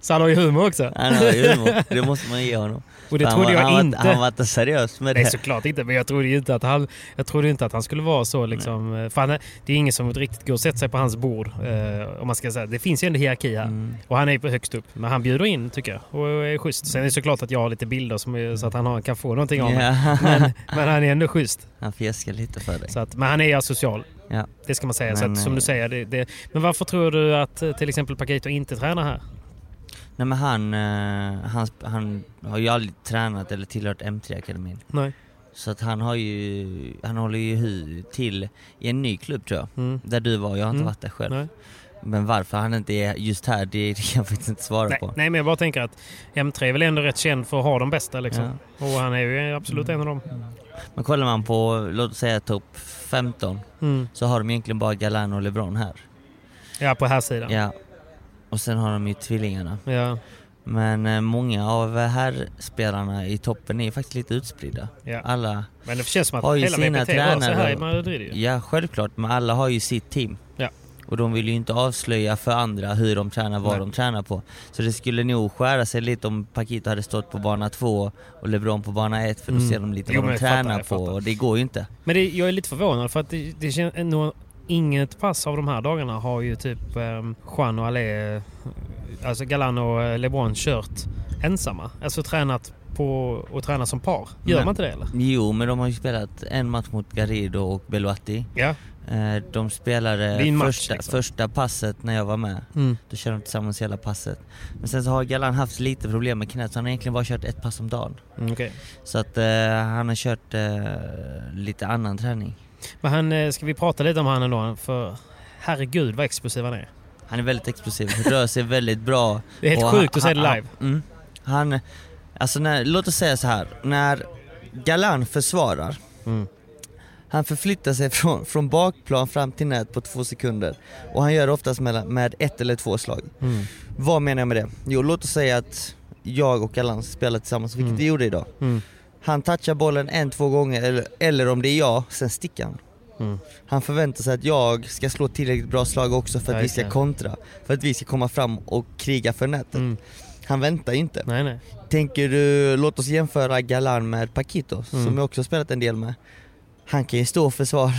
så han har ju humor också. Han har ju humor. Det måste man ge honom. Och det trodde jag han inte. Var, han var inte seriös med Nej det. såklart inte, men jag trodde ju inte att han, jag trodde inte att han skulle vara så liksom. eh, För han, det är ingen som riktigt går och sätter sig på hans bord. Eh, om man ska säga. Det finns ju en hierarki här. Mm. Och han är på högst upp. Men han bjuder in tycker jag. Och är schysst. Sen är det såklart att jag har lite bilder som så att han har, kan få någonting av mig. Ja. Men, men han är ändå schysst. Han fjäskar lite för dig. Så att, men han är asocial. Ja. Det ska man säga. så Men, att, som eh, du säger. Det, det, men varför tror du att eh, till exempel Paquito inte tränar här? Nej men han, eh, han, han har ju aldrig tränat eller tillhört M3-akademin. Nej. Så att han har ju, han håller ju till i en ny klubb tror jag. Mm. Där du var, jag har inte Mm. varit där själv. Nej. Men varför han inte är just här, det kan jag faktiskt inte svara Nej, på. nej, men jag bara tänker att M3 är väl ändå rätt känd för att ha de bästa liksom. Och han är ju absolut en av dem. Men kollar man på, låt säga topp 15, Mm. så har de egentligen bara Galan och LeBron här. Ja, på här sidan. Ja. Och sen har de ju tvillingarna. Ja, Men eh, många av herrspelarna i toppen är faktiskt lite utspridda. ja. Alla, Men det känns som att Har ju hela sina VPT tränare här i Madrid ju. ja självklart, men alla har ju sitt team. Ja. Och de vill ju inte avslöja för andra hur de tränar, vad Nej. de tränar på. Så det skulle nog skära sig lite om Paquito hade stått på bana två och LeBron på bana ett för då Mm. ser de lite Jo, vad de fattar, tränar jag på fattar. och det går ju inte. Men det, jag är lite förvånad för att det, det känns ändå inget pass av de här dagarna har ju typ um, Juan och Ale, eh, alltså Galan och eh, LeBron kört ensamma. Alltså tränat på och tränat som par. Gör Men- man inte det eller? Jo, men de har ju spelat en match mot Garrido och Beloatti. Ja. Eh, De spelade match, första, liksom. första passet när jag var med. Mm. Då körde de tillsammans hela passet. Men sen så har Galan haft lite problem med knät så han har egentligen bara kört ett pass om dagen. Mm, okej. Så att eh, han har kört eh, lite annan träning. Men han, eh, ska vi prata lite om han ändå? För herregud vad explosiv han är. Han är väldigt explosiv, rör sig väldigt bra. Det är helt Och sjukt han- att se det han- live. Mm, han, alltså när, låt oss säga så här. när Galan försvarar, Mm. Han förflyttar sig från, från bakplan fram till nät på två sekunder. Och han gör det oftast med, med ett eller två slag. Mm. Vad menar jag med det? Jo, låt oss säga att jag och Galan spelar tillsammans, vilket Mm. vi gjorde idag. Mm. Han touchar bollen en, två gånger, eller, eller om det är jag, sen sticker han. Mm. Han förväntar sig att jag ska slå tillräckligt bra slag också för att Ja, vi ska kontra. För att vi ska komma fram och kriga för nätet. Mm. Han väntar ju inte. Nej, nej. Tänker du, låt oss jämföra Galan med Paquito, Mm. som jag också spelat en del med. Han kan ju stå och försvara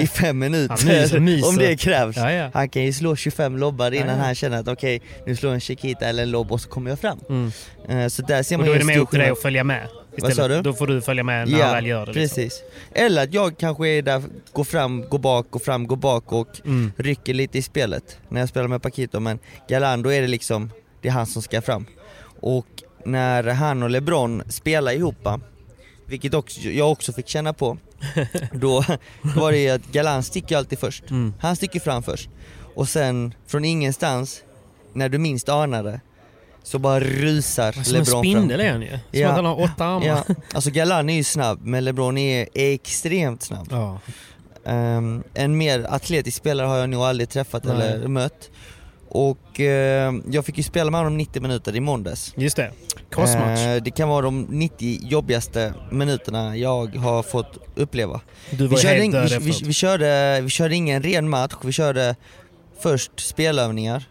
i fem minuter myser, myser. om det krävs. Ja, ja. Han kan ju slå 25 lobbar innan Ja, ja. han känner att okej, nu slår jag en Chiquita eller en lobb och så kommer jag fram. Mm. Eh, Så där ser Och man då ju är det mer upp till dig att följa med. Vad sa du? Då får du följa med när han väl gör det. liksom. precis. Eller att jag kanske är där, går fram, går bak, går fram, går bak och Mm. rycker lite i spelet när jag spelar med Paquito men Galan då är det liksom, det är han som ska fram. Och när han och LeBron spelar ihop, vilket också, jag också fick känna på, då var det ju att Galan sticker alltid först. Mm. Han sticker fram först. Och sen från ingenstans, när du minst anar det, så bara rusar Som en LeBron fram. spindel är han ju. Som Ja. att han har åtta armar. Ja, alltså Galan är ju snabb, men LeBron är extremt snabb. Ja. Ehm, en mer atletisk spelare har jag nog aldrig träffat Nej. eller mött. Och ehm, jag fick ju spela med honom 90 minuter i måndags. Just det. Crossmatch. Eh, det kan vara de 90 jobbigaste minuterna jag har fått uppleva. du var Vi ju körde, död vi, vi, vi, körde, vi körde ingen ren match, vi körde först spelövningar.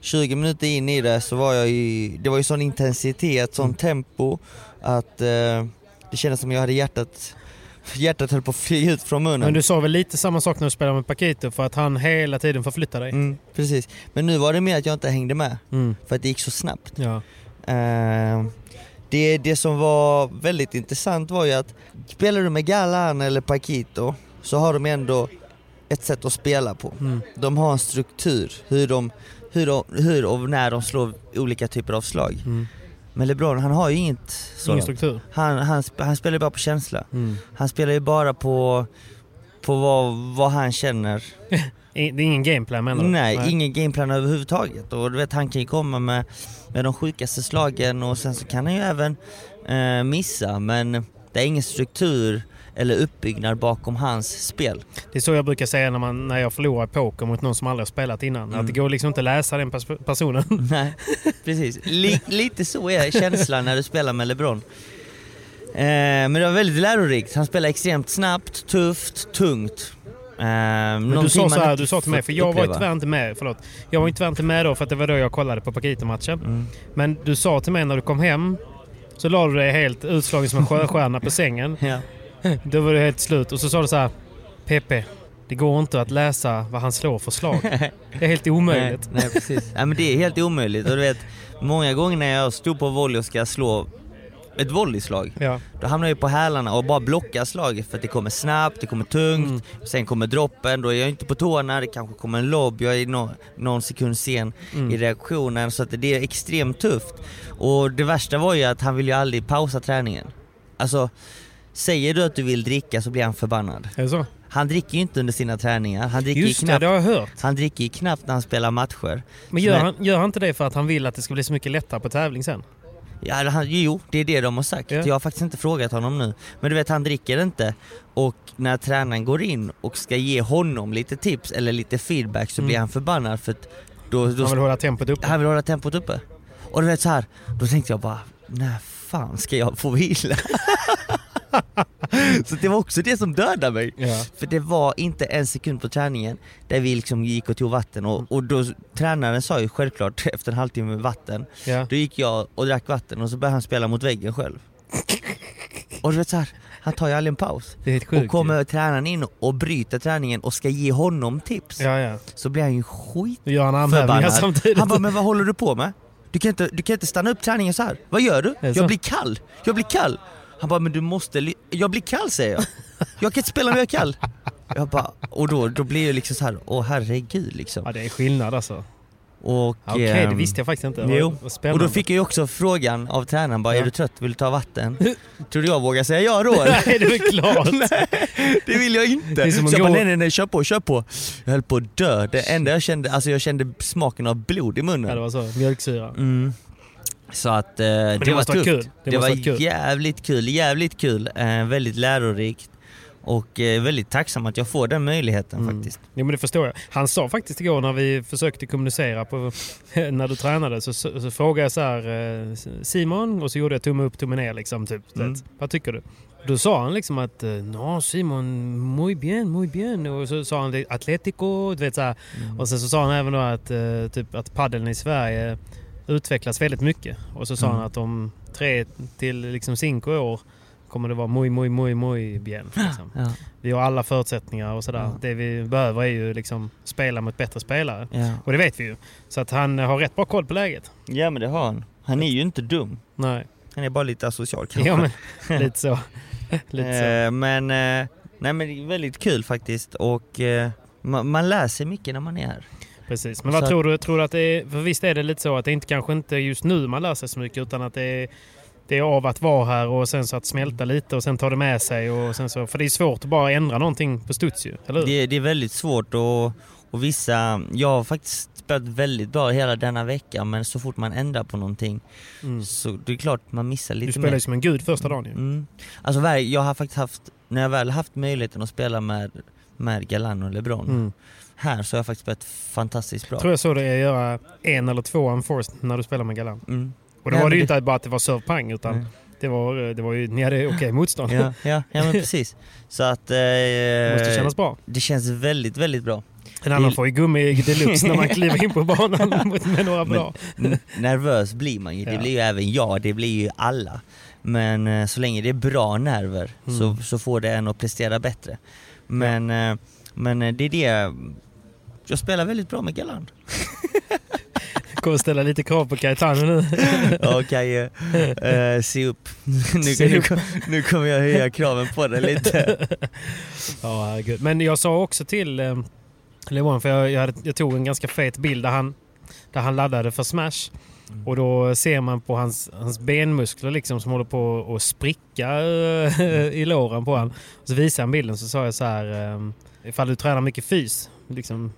20 minuter in i det så var jag i, det var ju sån intensitet, sån Mm. tempo att eh, det kändes som jag hade hjärtat, hjärtat höll på att flyga ut från munnen. Men du sa väl lite samma sak när du spelade med Paquito för att han hela tiden förflyttar dig? Mm, precis. Men nu var det mer att jag inte hängde med, Mm. för att det gick så snabbt. Ja. Eh, det, det som var väldigt intressant var ju att spelar du med Galan eller Paquito så har de ändå ett sätt att spela på. Mm. De har en struktur, hur, de, hur, de, hur och när de slår olika typer av slag. Mm. Men LeBron han har ju inget Ingen sådant. struktur. Han, han, han spelar ju bara på känsla. Mm. Han spelar ju bara på, på vad, vad han känner. Det är ingen gameplan menar du? Nej, ingen gameplan överhuvudtaget. Och du vet, han kan ju komma med, med de sjukaste slagen och sen så kan han ju även eh, missa. Men det är ingen struktur eller uppbyggnad bakom hans spel. Det är så jag brukar säga när, man, när jag förlorar poker mot någon som aldrig har spelat innan. Mm. Att det går liksom inte att läsa den pers- personen. Nej, precis. Li, lite så är känslan när du spelar med LeBron. Eh, men det var väldigt lärorikt. Han spelar extremt snabbt, tufft, tungt. Eh, Men du sa, så här, du sa till mig, för jag var ju tyvärr inte med, förlåt. Jag var tyvärr inte med då för att det var då jag kollade på Paquito-matchen. Mm. Men du sa till mig när du kom hem, så la du dig helt utslagen som en sjöstjärna på sängen. Ja. Då var det helt slut. Och så sa du så här, PP, det går inte att läsa vad han slår för slag. Det är helt omöjligt. Nej, nej precis. Nej, men det är helt omöjligt. Och du vet, många gånger när jag stod på volley och ska slå ett volleyslag, Ja. då hamnar jag på hälarna och bara blockar slaget för att det kommer snabbt, det kommer tungt, Mm. sen kommer droppen, då är jag inte på tårna, det kanske kommer en lobb, jag är nå- någon sekund sen Mm. i reaktionen så att det är extremt tufft. Och det värsta var ju att han vill ju aldrig pausa träningen. Alltså, säger du att du vill dricka så blir han förbannad. Är det så? Han dricker ju inte under sina träningar, han dricker ju Just det, knappt det har jag hört. han dricker ju knappt när han spelar matcher. Men gör Men- han, gör han inte det för att han vill att det ska bli så mycket lättare på tävling sen? Ja, han, jo, det är det de har sagt. Ja. Jag har faktiskt inte frågat honom nu. Men du vet, han dricker inte. Och när tränaren går in och ska ge honom lite tips eller lite feedback så Mm. blir han förbannad för att då, då Han vill hålla tempot uppe. han vill hålla tempot uppe. Och du vet så här, då tänkte jag bara, när fan ska jag få vila? så det var också det som dödade mig. Ja. För det var inte en sekund på träningen där vi liksom gick och tog vatten och, och då, tränaren sa ju självklart efter en halvtimme vatten, Ja. då gick jag och drack vatten och så började han spela mot väggen själv. Och du vet så här, han tar ju aldrig en paus. Sjukt. Och kommer tränaren in och bryter träningen och ska ge honom tips, Ja, ja. så blir han ju skit Nu gör han. Han bara, men vad håller du på med? Du kan inte, du kan inte stanna upp träningen så här. Vad gör du? Jag blir kall, jag blir kall. Han bara, men du måste, jag blir kall säger jag. Jag kan inte spela när jag är kall. Jag bara, och då, då blir jag liksom så här, åh herregud liksom. Ja, det är skillnad alltså. Och, Okej, det ehm, visste jag faktiskt inte. Jo, och då fick jag ju också frågan av tränaren, bara, Ja. är du trött, vill du ta vatten? Trodde jag vågade säga ja då eller? Nej, det är klart. Nej, det vill jag inte. Det så jag bara, nej nej nej, kör på, kör på. Jag höll på att dö. Det enda jag kände, alltså jag kände smaken av blod i munnen. Ja, det var så. Mjölksyra. Mm. Så att eh, det, det var tufft. kul. Det Det, var kul. jävligt kul, jävligt kul. Eh, väldigt lärorikt. Och eh, väldigt tacksam att jag får den möjligheten Mm. faktiskt. Jo men det förstår jag. Han sa faktiskt igår när vi försökte kommunicera på, när du tränade så, så, så frågade jag så här eh, Simon och så gjorde jag tumme upp, tumme ner liksom. Typ, Mm. Vad tycker du? Då sa han liksom att eh, no Simon, muy bien, muy bien. Och så sa han det, Atletico, du vet så. Mm. Och sen så sa han även då att, eh, typ, att paddeln i Sverige utvecklas väldigt mycket. Och så sa Mm. han att om tre till liksom cinco år kommer det vara muy, muy, muy, muy bien. Liksom. Ja, Vi har alla förutsättningar och sådär. Ja. Det vi behöver är ju liksom spela mot bättre spelare. ja. Och det vet vi ju. Så att han har rätt bra koll på läget. ja men det har han. Han är ju inte dum. Nej, Han är bara lite asocial kanske. ja, men, lite så. lite så. Eh, men, eh, nej men det är väldigt kul faktiskt och eh, man, man lär sig mycket när man är här. Precis. Men vad tror du? Tror du att det är, för visst är det lite så att det inte kanske inte just nu man lär sig så mycket utan att det är, det är av att vara här och sen så att smälta lite och sen ta det med sig. Och sen så, för det är svårt att bara ändra någonting på studs ju, eller hur? Det, det är väldigt svårt och, och vissa, jag har faktiskt spelat väldigt bra hela denna vecka men så fort man ändrar på någonting Mm. så det är klart man missar Du lite spelar ju mer. som en gud första dagen ju. Mm. Alltså jag har faktiskt haft, när jag väl haft möjligheten att spela med, med Galan och LeBron, Mm. Här så har jag faktiskt spelat fantastiskt bra. tror jag så det är att göra en eller två unforced när du spelar med Galan. Mm. Och då Ja, var det ju inte bara att det var serve-pang utan Mm. det, var, det var ju, ni hade okej motstånd. Ja, ja, ja men precis. Så att... Eh, Det måste kännas bra. Det känns väldigt, väldigt bra. En annan får ju gummi deluxe när man kliver in på banan med några bra. Nervös blir man ju, det blir ju även jag, det blir ju alla. Men eh, så länge det är bra nerver Mm. så, så får det en att prestera bättre. Men, eh, men eh, det är det, jag spelar väldigt bra med Galant. Kommer ställa lite krav på Caetano nu. Ja Kaje, eh, se upp. nu, nu, nu kommer jag höja kraven på dig lite. Ja, herregud. Men jag sa också till eh, Lewan, för jag, jag, hade, jag tog en ganska fet bild där han, där han laddade för Smash. Mm. Och då ser man på hans, hans benmuskler liksom som håller på att spricka eh, i låren på honom. Så visade han bilden så sa jag så här, eh, ifall du tränar mycket fys, liksom,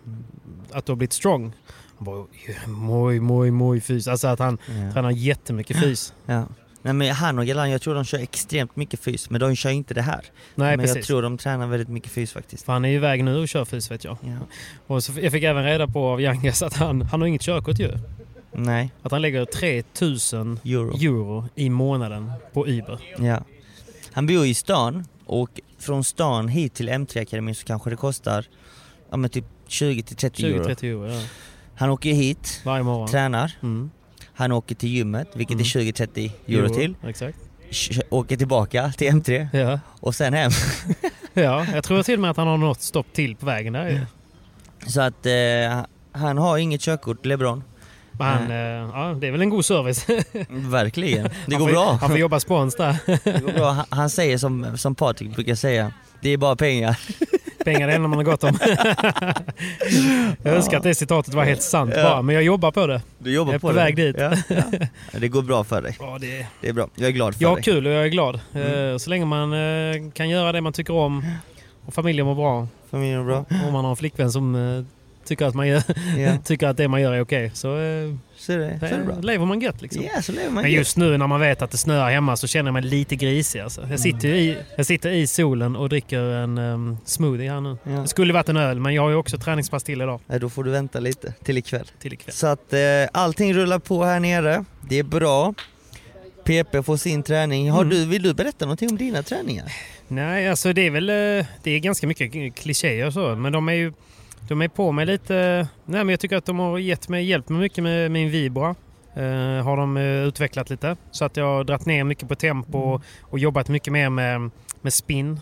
att du har blivit strong. Han bara, moj, moj, moj fys. Alltså att han Ja. tränar jättemycket fys. Ja. Nej men han och Galant, jag tror de kör extremt mycket fys, men de kör inte det här. Nej, men jag precis. tror de tränar väldigt mycket fys faktiskt. För han är iväg nu och kör fys vet jag. Ja. Och så, jag fick även reda på av Yangas att han, han har inget körkort ju. Nej, Att han lägger 3000 euro. euro i månaden på Uber. Ja. Han bor i stan och från stan hit till M3-akademin så kanske det kostar ja, men typ 20-30 euro. 20-30 euro, ja. Han åker hit, Varje morgon. tränar, Mm. han åker till gymmet, vilket Mm. är 20-30 euro till. Exakt. Åker tillbaka till M3 Ja. och sen hem. ja, jag tror till och med att han har något stopp till på vägen där ju. Så att eh, han har inget körkort, LeBron. Men han, eh, ja, det är väl en god service. Verkligen. Det går får, bra. Han får jobba spons där. Det går bra. Han, han säger som, som Patrik brukar säga, det är bara pengar. Pengar är det enda man har gott om. jag önskar att det citatet var helt sant bara, men jag jobbar på det. Du jobbar Jag är på på väg dit. Ja, ja. Det går bra för dig. Ja, det, Det är bra. Jag är glad för jag har dig. kul och jag är glad. Mm. Eh, Så länge man eh, kan göra det man tycker om och familjen mår bra Familjen är bra. Om man har en flickvän som eh, tycker, att man gör, Ja, tycker att det man gör är okej så, eh, så det, så är det bra. lever man gött liksom. Ja, så lever man Men just nu när man vet att det snöar hemma så känner jag mig lite grisig. Alltså. Jag, sitter i, jag sitter i solen och dricker en um, smoothie här nu. Ja. Det skulle varit en öl men jag har ju också träningspass till idag. Nej, då får du vänta lite till ikväll. Till ikväll. Så att eh, allting rullar på här nere. Det är bra. PP får sin träning. Har Mm. du, vill du berätta någonting om dina träningar? Nej, alltså det är väl eh, det är ganska mycket klichéer så men de är ju de är på mig lite... Nej men jag tycker att de har gett mig, hjälpt mig mycket med min Vibra. Eh, har de eh, utvecklat lite. Så att jag har dragit ner mycket på tempo och, och jobbat mycket mer med, med spin.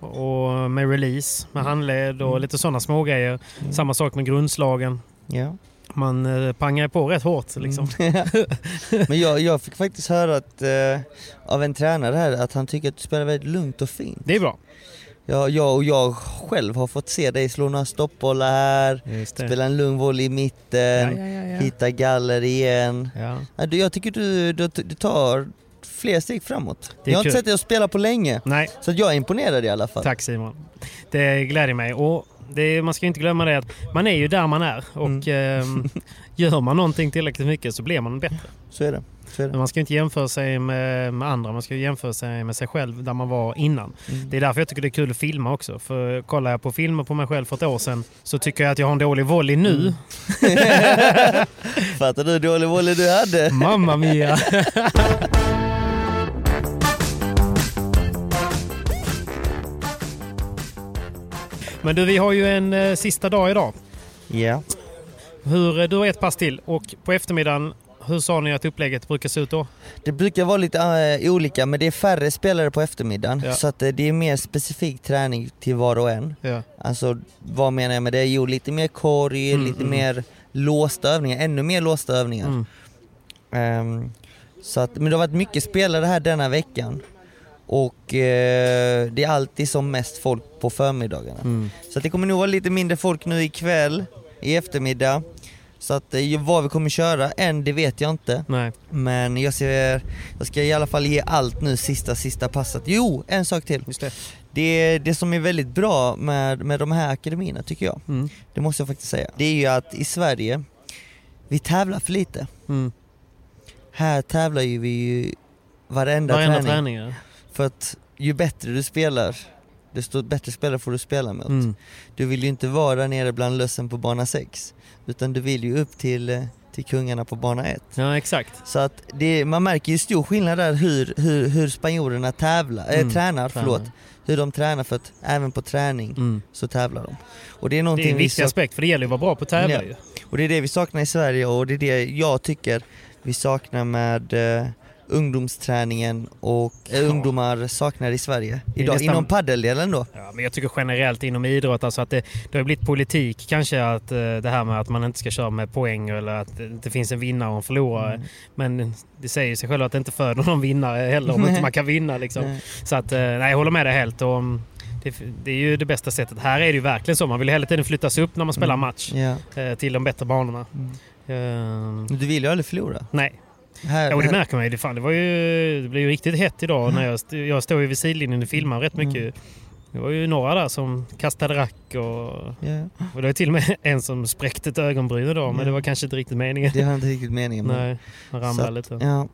Och med release, med handled och lite sådana små grejer. Samma sak med grundslagen. Ja. Man eh, pangar på rätt hårt liksom. Men jag, jag fick faktiskt höra att, eh, av en tränare här att han tycker att du spelar väldigt lugnt och fint. Det är bra. Jag, jag och jag själv har fått se dig slå några stoppbollar här, spela en lugn volley i mitten, Ja, ja, hitta galler igen. Ja. Jag tycker du, du, du tar fler steg framåt. Är Jag har inte kul. sett dig spela på länge, Nej, så jag är imponerad i alla fall. Tack Simon. Det gläder mig. Och det, man ska inte glömma det att man är ju där man är och ehm, gör man någonting tillräckligt mycket så blir man bättre. Så är det. Men man ska inte jämföra sig med, med andra, man ska jämföra sig med sig själv där man var innan. Mm. Det är därför jag tycker det är kul att filma också. För kollar jag på filmer på mig själv för ett år sedan så tycker jag att jag har en dålig volley nu. Fattar du hur dålig volley du hade? Mamma mia! Men du, vi har ju en eh, sista dag idag. Ja. Hur, eh, du har ett pass till och på eftermiddagen, hur sa ni att upplägget brukar se ut då? Det brukar vara lite eh, olika men det är färre spelare på eftermiddagen Ja. så att eh, det är mer specifik träning till var och en. Ja. Alltså vad menar jag med det? Jo lite mer korg, Mm, lite mm. mer låsta övningar, ännu mer låsta övningar. Mm. Ehm, så att, men det har varit mycket spelare här denna veckan och eh, det är alltid som mest folk på förmiddagarna. Mm. Så att det kommer nog vara lite mindre folk nu ikväll, i eftermiddag. Så att eh, vad vi kommer köra än, det vet jag inte. Nej. Men jag, ser, jag ska i alla fall ge allt nu sista, sista passet. Jo, en sak till. Just det. Det, det som är väldigt bra med, med de här akademierna tycker jag, Mm. det måste jag faktiskt säga, det är ju att i Sverige, vi tävlar för lite. Mm. Här tävlar ju vi ju varenda, Varenda träning. träning. ja. För att ju bättre du spelar, desto bättre spelare får du spela mot. Mm. Du vill ju inte vara där nere bland lössen på bana 6, utan du vill ju upp till, eh, till kungarna på bana 1. Ja, exakt. Så att det, man märker ju stor skillnad där hur, hur, hur spanjorerna tävlar, äh, Mm, tränar, tränar. förlåt. Hur de tränar för att även på träning Mm. så tävlar de. Och det är Det är en vi viktig aspekt för det gäller ju att vara bra på att tävla Ja. ju. och det är det vi saknar i Sverige och det är det jag tycker vi saknar med eh, ungdomsträningen och Ja. ungdomar saknar i Sverige. Idag, nästan- inom paddeldelen då. Ja, men jag tycker generellt inom idrott alltså att det, det har blivit politik kanske att eh, det här med att man inte ska köra med poäng eller att det inte finns en vinnare och en förlorare. Mm. Men det säger sig själv att det inte föder någon vinnare heller om Nej. inte man kan vinna. Liksom. Nej. Så att, eh, nej, jag håller med dig helt. Och, mm, det, är ju det bästa sättet. Här är det ju verkligen så. Man vill hela tiden flyttas upp när man spelar Mm. match Ja. eh, till de bättre banorna. Mm. Men Du vill ju aldrig förlora. nej, Här, jo, det här- märker man ju. Det, fan, det, var ju, det blev ju riktigt hett idag. När jag, st- jag står ju vid sidlinjen och filmar rätt mycket. Mm. Det var ju några där som kastade rack och, ja, och det var till och med en som spräckte ett ögonbryn idag. Men det var kanske inte riktigt meningen. det har inte riktigt meningen. men- Nej, han ramlade Så lite. Ja,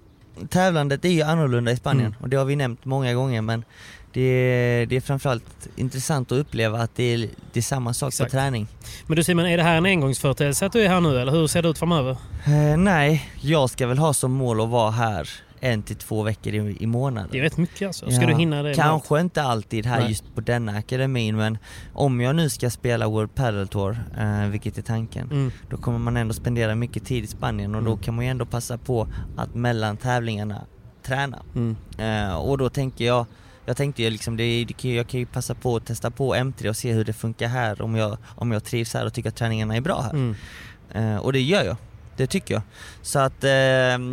tävlandet är ju annorlunda i Spanien Mm. och det har vi nämnt många gånger men det är, det är framförallt intressant att uppleva att det är, det är samma sak Exakt. på träning. Men du Simon, är det här en engångsföreteelse att du är här nu eller hur ser det ut framöver? Eh, nej, jag ska väl ha som mål att vara här en till två veckor i, i månaden. Det är rätt mycket alltså. Ska Ja, du hinna det? Kanske inte alltid här Nej. just på denna akademin men om jag nu ska spela World Padel Tour, eh, vilket är tanken, Mm. då kommer man ändå spendera mycket tid i Spanien och då Mm. kan man ju ändå passa på att mellan tävlingarna träna. Mm. Eh, och då tänker jag, jag tänkte ju liksom, det, det, jag kan ju passa på att testa på M3 och se hur det funkar här om jag, om jag trivs här och tycker att träningarna är bra här. Mm. Eh, och det gör jag, det tycker jag. Så att eh,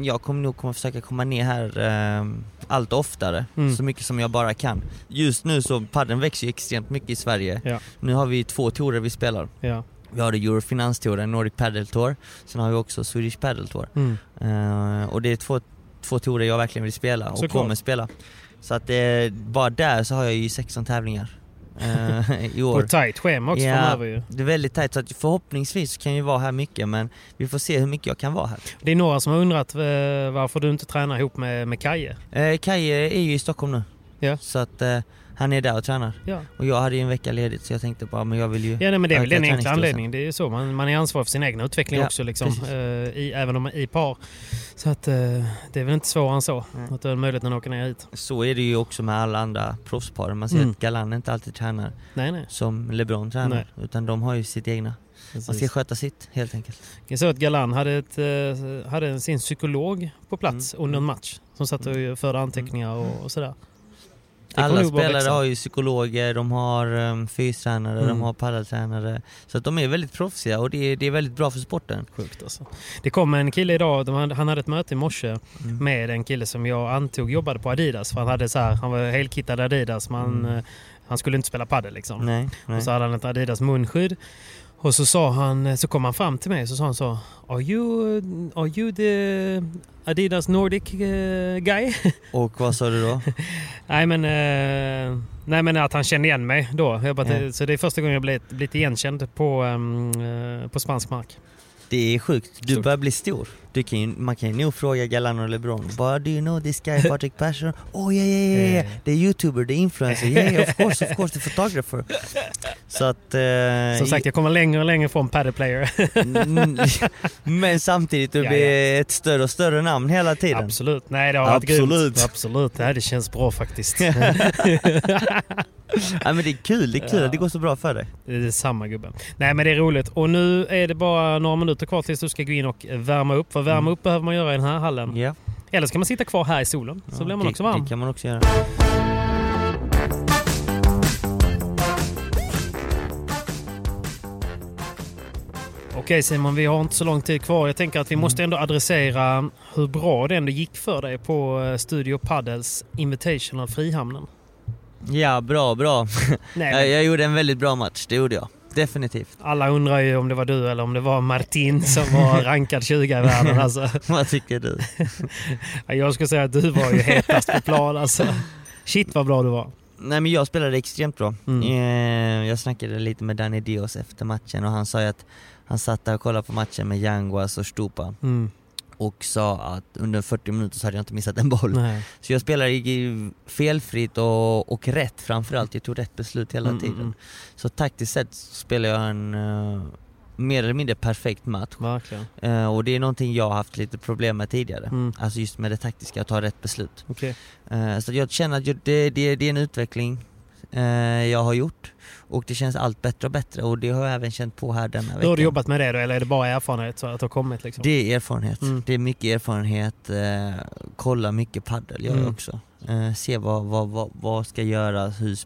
jag kommer nog kommer försöka komma ner här eh, allt oftare, Mm. så mycket som jag bara kan. Just nu så, padden växer ju extremt mycket i Sverige. Ja. Nu har vi två tourer vi spelar. Ja. Vi har Eurofinans-touren, Nordic Padel Tour, sen har vi också Swedish Padel Tour. Mm. Eh, och det är två, två tourer jag verkligen vill spela och Såklart. kommer spela. Så att eh, bara där så har jag ju 16 tävlingar eh, i På år. ett tajt schema också Ja. framöver ju. Det är väldigt tajt så att förhoppningsvis kan jag vara här mycket men vi får se hur mycket jag kan vara här. Det är några som har undrat eh, varför du inte tränar ihop med, med Kaje. Eh, Kaje är ju i Stockholm nu. Ja. Så att eh, han är där och tränar. Ja. Och jag hade ju en vecka ledigt så jag tänkte bara men jag vill ju Ja, nej, men det är väl den enkla anledningen. Det är ju så. Man, man är ansvarig för sin egen utveckling Ja, också, liksom, precis. eh, i, även om man är i par. Så att, eh, det är väl inte svårare än så. Nej. Att du har möjligheten att åka ner hit. Så är det ju också med alla andra proffspar. Man ser Mm. att Galan inte alltid tränar Nej, nej. som LeBron tränar. Nej. Utan de har ju sitt egna. Man ska Precis. sköta sitt helt enkelt. Jag såg att Galan hade, ett, eh, hade sin psykolog på plats Mm. under en match. Som satt och förde anteckningar och, och sådär. Alla spelare har ju psykologer, de har um, fystränare, Mm. de har paddeltränare. Så att de är väldigt proffsiga och det är, det är väldigt bra för sporten. Sjukt alltså. Det kom en kille idag, de han hade ett möte i morse Mm. med en kille som jag antog jobbade på Adidas. För han, hade så här, han var helkittad Adidas, men Mm. eh, han skulle inte spela padel liksom. Nej, nej. Och så hade han ett Adidas munskydd. Och så sa han, så kom han fram till mig och så sa han så Are you, are you the Adidas Nordic eh, guy? Och vad sa du då? nej, men, eh, nej men att han kände igen mig då. Bara, Ja. Så det är första gången jag blivit, blivit igenkänd på, eh, på spansk mark. Det är sjukt, du Stort. börjar bli stor. Du kan ju, man kan ju nog fråga Galan och LeBron. Bara, do you know this guy Patrick Persson? Oh yeah yeah yeah, yeah. Eh. Det är youtuber, det är influencer. Yeah, of course, of course, the photographer. Så att... eh, Som sagt, jag kommer längre och längre från padel player. Mm, Men samtidigt, du Ja, blir ett större och större namn hela tiden. Absolut. Nej, det har varit Absolut. grymt. Absolut. Nej, det känns bra faktiskt. Ja, men det är kul, det är kul Ja. det går så bra för dig. Det är samma gubben. Nej men det är roligt. Och nu är det bara några minuter kvar tills du ska gå in och värma upp. För värma Mm. upp behöver man göra i den här hallen. Ja, Eller ska man sitta kvar här i solen. Så ja, blir man det, också varm. Det kan man också göra. Okej Simon, vi har inte så lång tid kvar. Jag tänker att vi Mm. måste ändå adressera hur bra det ändå gick för dig på eh, Studio Paddles Invitational Frihamnen. Ja, bra, bra. Nej, Jag, men jag gjorde en väldigt bra match, det gjorde jag. Definitivt. alla undrar ju om det var du eller om det var Martin som var rankad 20 i världen. Alltså. Vad tycker du? Ja, Jag skulle säga att du var ju hetast på plan alltså. Shit vad bra du var. Nej men jag spelade extremt bra. Mm. Eh, Jag snackade lite med Danny Dios efter matchen och han sa ju att han satt där och kollade på matchen med Yanguas och Stupa Mm. Och sa att under 40 minuter så hade jag inte missat en boll. Nej. Så jag spelade felfritt och, och rätt framförallt, jag tog rätt beslut hela Mm, tiden. mm, mm. Så taktiskt sett spelade jag en, eh, mer eller mindre perfekt match. Eh, och det är någonting jag har haft lite problem med tidigare. Mm. Alltså just med det taktiska, att ta rätt beslut. Okej. Eh, så jag känner att jag, det, det, det är en utveckling jag har gjort. Och det känns allt bättre och bättre och det har jag även känt på här denna veckan. Hur har du jobbat med det då? Eller är det bara erfarenhet så att det har kommit liksom? Det är erfarenhet. Mm. Det är mycket erfarenhet. Eh, kolla mycket paddel gör jag Mm. också. Eh, se vad, vad, vad, vad ska göras, hur,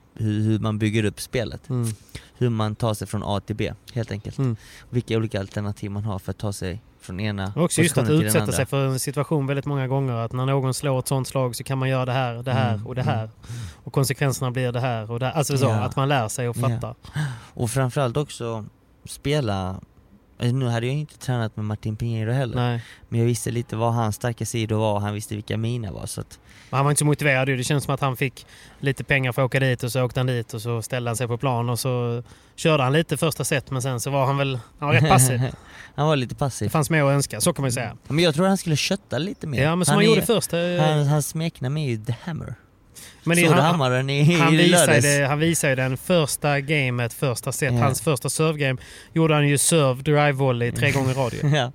hur, man bygger upp spelet. Mm. Hur man tar sig från A till B helt enkelt. Mm. Vilka olika alternativ man har för att ta sig från ena Och också just att utsätta sig för en situation väldigt många gånger. Att när någon slår ett sånt slag så kan man göra det här, det här Mm, och det här. Och konsekvenserna blir det här och det här. Alltså så, Ja. att man lär sig och fattar. Och framförallt också spela alltså nu hade jag inte tränat med Martin Pinheiro heller, Nej. men jag visste lite vad hans starka sidor var och han visste vilka mina var så att, han var inte så motiverad ju. Det känns som att han fick lite pengar för att åka dit och så åkte han dit och så ställde han sig på plan och så körde han lite första set men sen så var han väl, han var rätt passiv. han var lite Det passiv. fanns mer att önska, så kan man ju säga. Men jag tror han skulle kötta lite mer. Ja men som han, är- gjorde först. eh, Han, hans smeknamn är ju The Hammer. Men det- han, i, han, visade, han visade den första gamet, första set. Ja. Hans första servegame gjorde han ju serve, drive, volley tre gånger i rad ja.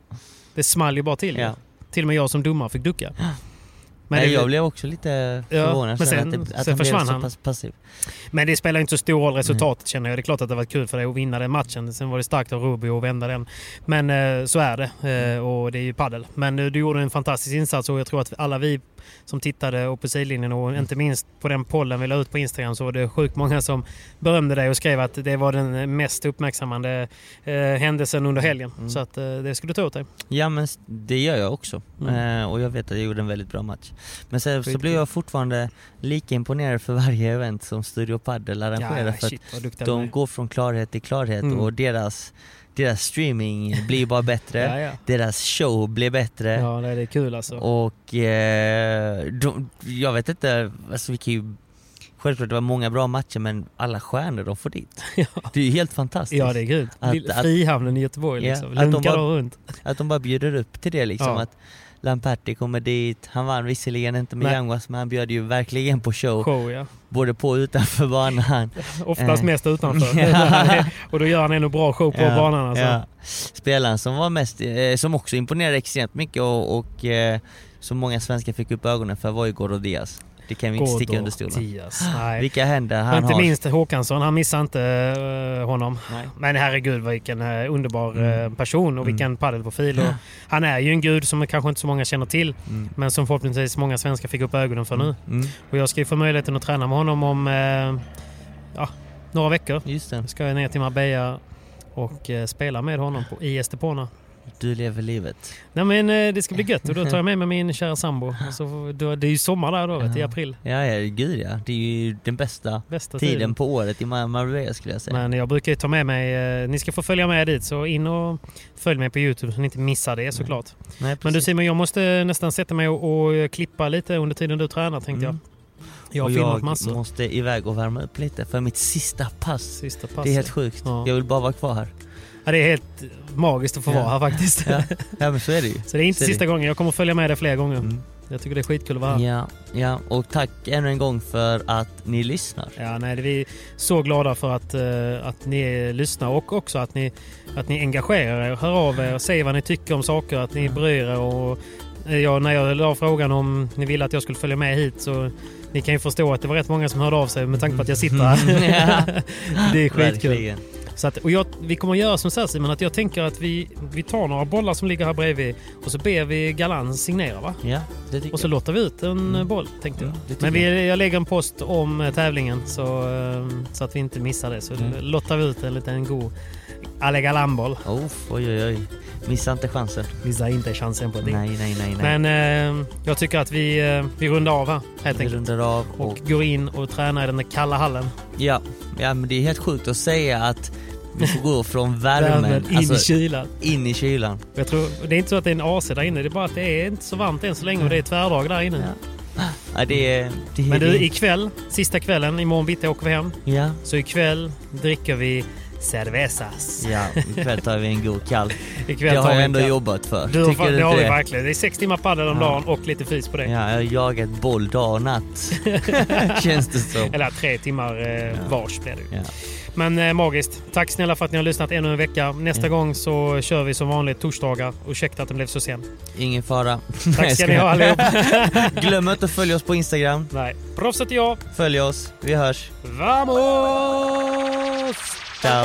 Det small ju bara till. Ja. Till och med jag som domare fick ducka. Men, Nej, det, jag blev också lite förvånad men sen, att, det, att sen han blev försvann så han. pass passiv. men det spelar inte så stor roll resultatet känner jag. Det är klart att det var kul för dig att vinna den matchen. Sen var det starkt av Rubio att vända den. Men eh, så är det. Eh, och det är ju paddel. Men eh, du gjorde en fantastisk insats och jag tror att alla vi som tittade och på sidlinjen och inte minst på den pollen vi la ut på Instagram så var det sjukt många som berömde dig och skrev att det var den mest uppmärksammande eh, händelsen under helgen. Mm. Så att eh, det skulle du ta åt dig. Ja men det gör jag också. Mm. Eh, och jag vet att jag gjorde en väldigt bra match. Men sen så Skitkul. blir jag fortfarande lika imponerad för varje event som Studio Padel arrangerar. för att shit duktiga de går från klarhet till klarhet Mm. och deras, deras streaming blir bara bättre. Ja, ja. Deras show blir bättre. ja det är kul alltså. Och eh, de, jag vet inte, alltså vi kan ju Självklart det var många bra matcher men alla stjärnor de får dit. Ja. Det är ju helt fantastiskt. Ja det är att- Frihamnen i Göteborg liksom. att de Lunkar bara- de runt. Att de bara bjuder upp till det liksom. Att Lamperti kommer dit, han vann visserligen inte med. Yanguas men han bjöd ju verkligen på show. Show ja. Både på och utanför banan. Oftast Eh. mest utanför. Ja. och då gör han ändå bra show på Ja, banan alltså. ja. Spelaren som var mest, eh, som också imponerade extremt mycket och, och eh, som många svenskar fick upp ögonen för var ju Goro Diaz. Det kan vi inte sticka under stolen. Nej. Vilka händer han inte har. minst Håkansson, han missar inte eh, honom. Nej. Men herregud vilken uh, underbar Mm. eh, person och Mm. vilken paddelprofil. Och han är ju en gud som kanske inte så många känner till. Mm. Men som förhoppningsvis många svenskar fick upp ögonen för nu. Mm. Och jag ska ju få möjligheten att träna med honom om eh, ja, några veckor. Just det, ska jag ner till Marbella och eh, spela med honom på i Estepona. Du lever livet. Nej men eh, det ska bli gött och då tar jag med mig min kära sambo. Och så, då, det är ju sommar där då vet, i april. Ja, ja gud ja. Det är ju den bästa Bästa tiden, tiden. på året i Mar- Marbella skulle jag säga. Men jag brukar ju ta med mig, eh, ni ska få följa med dit så in och följ mig på Youtube så ni inte missar det såklart. Nej, Men du. Simon, jag måste nästan sätta mig och, och klippa lite under tiden du tränar tänkte Mm. jag. Jag har filmat jag massor. måste iväg och värma upp lite för mitt sista pass. Sista passet. Det är helt sjukt. Ja. Jag vill bara vara kvar här. Ja, det är helt magiskt att få vara här faktiskt. Ja, ja men så är det ju. Så det är inte Så är sista gången, jag kommer följa med dig fler gånger. Mm. Jag tycker det är skitkul att vara här. Ja, ja, och tack ännu en gång för att ni lyssnar. Ja, nej, vi är så glada för att, eh, att ni lyssnar och också att ni, att ni engagerar er, hör av er, säger vad ni tycker om saker, att ni bryr er. Och, eh, ja, när jag la frågan om ni ville att jag skulle följa med hit så ni kan ju förstå att det var rätt många som hörde av sig med tanke på att jag sitter här. Mm. Det är skitkul. Verkligen. Så att, och jag, vi kommer att göra som så här Simon, att jag tänker att vi, vi tar några bollar som ligger här bredvid och så ber vi Galan signera va? Ja, det tycker Och så jag. lottar vi ut en Mm. boll tänkte jag. Mm, Men vi, jag. jag lägger en post om eh, tävlingen så, eh, så att vi inte missar det. Så Mm. lottar vi ut en liten god Ale Galan-boll. Oh, oj, oj, oj. Missa inte chansen. Missa inte chansen på det. Nej, nej, nej, nej. Men eh, jag tycker att vi, eh, vi rundar av här helt Vi enkelt. rundar av och... Och går in och tränar i den där kalla hallen. Ja, ja, men det är helt sjukt att säga att vi får gå från värmen, Värmen in alltså, i kylan. in i kylan. Jag tror, det är inte så att det är en AC där inne. Det är bara att det är inte så varmt än så länge och det är tvärdag där inne. Ja, det är... Det är Men du, ikväll, sista kvällen, imorgon bitti åker vi hem. Ja, Så ikväll dricker vi cervezas. ja, ikväll tar vi en god kall. Ikväll Det har jag ändå kall. jobbat för. Du Tycker det har vi verkligen. Det är sex timmar padel om Ja. dagen och lite fys på det. Ja, jag har jagat boll dag och natt. Känns det som. Eller tre timmar eh, vars blir det ju. Ja. Men eh, magiskt. Tack snälla för att ni har lyssnat ännu en vecka. Nästa Ja. gång så kör vi som vanligt torsdagar. Ursäkta att den blev så sen. Ingen fara. Tack ska ni ha allihop. Glöm inte att följa oss på Instagram. Nej, proffset jag. Följ oss. Vi hörs. Vamos! Ciao.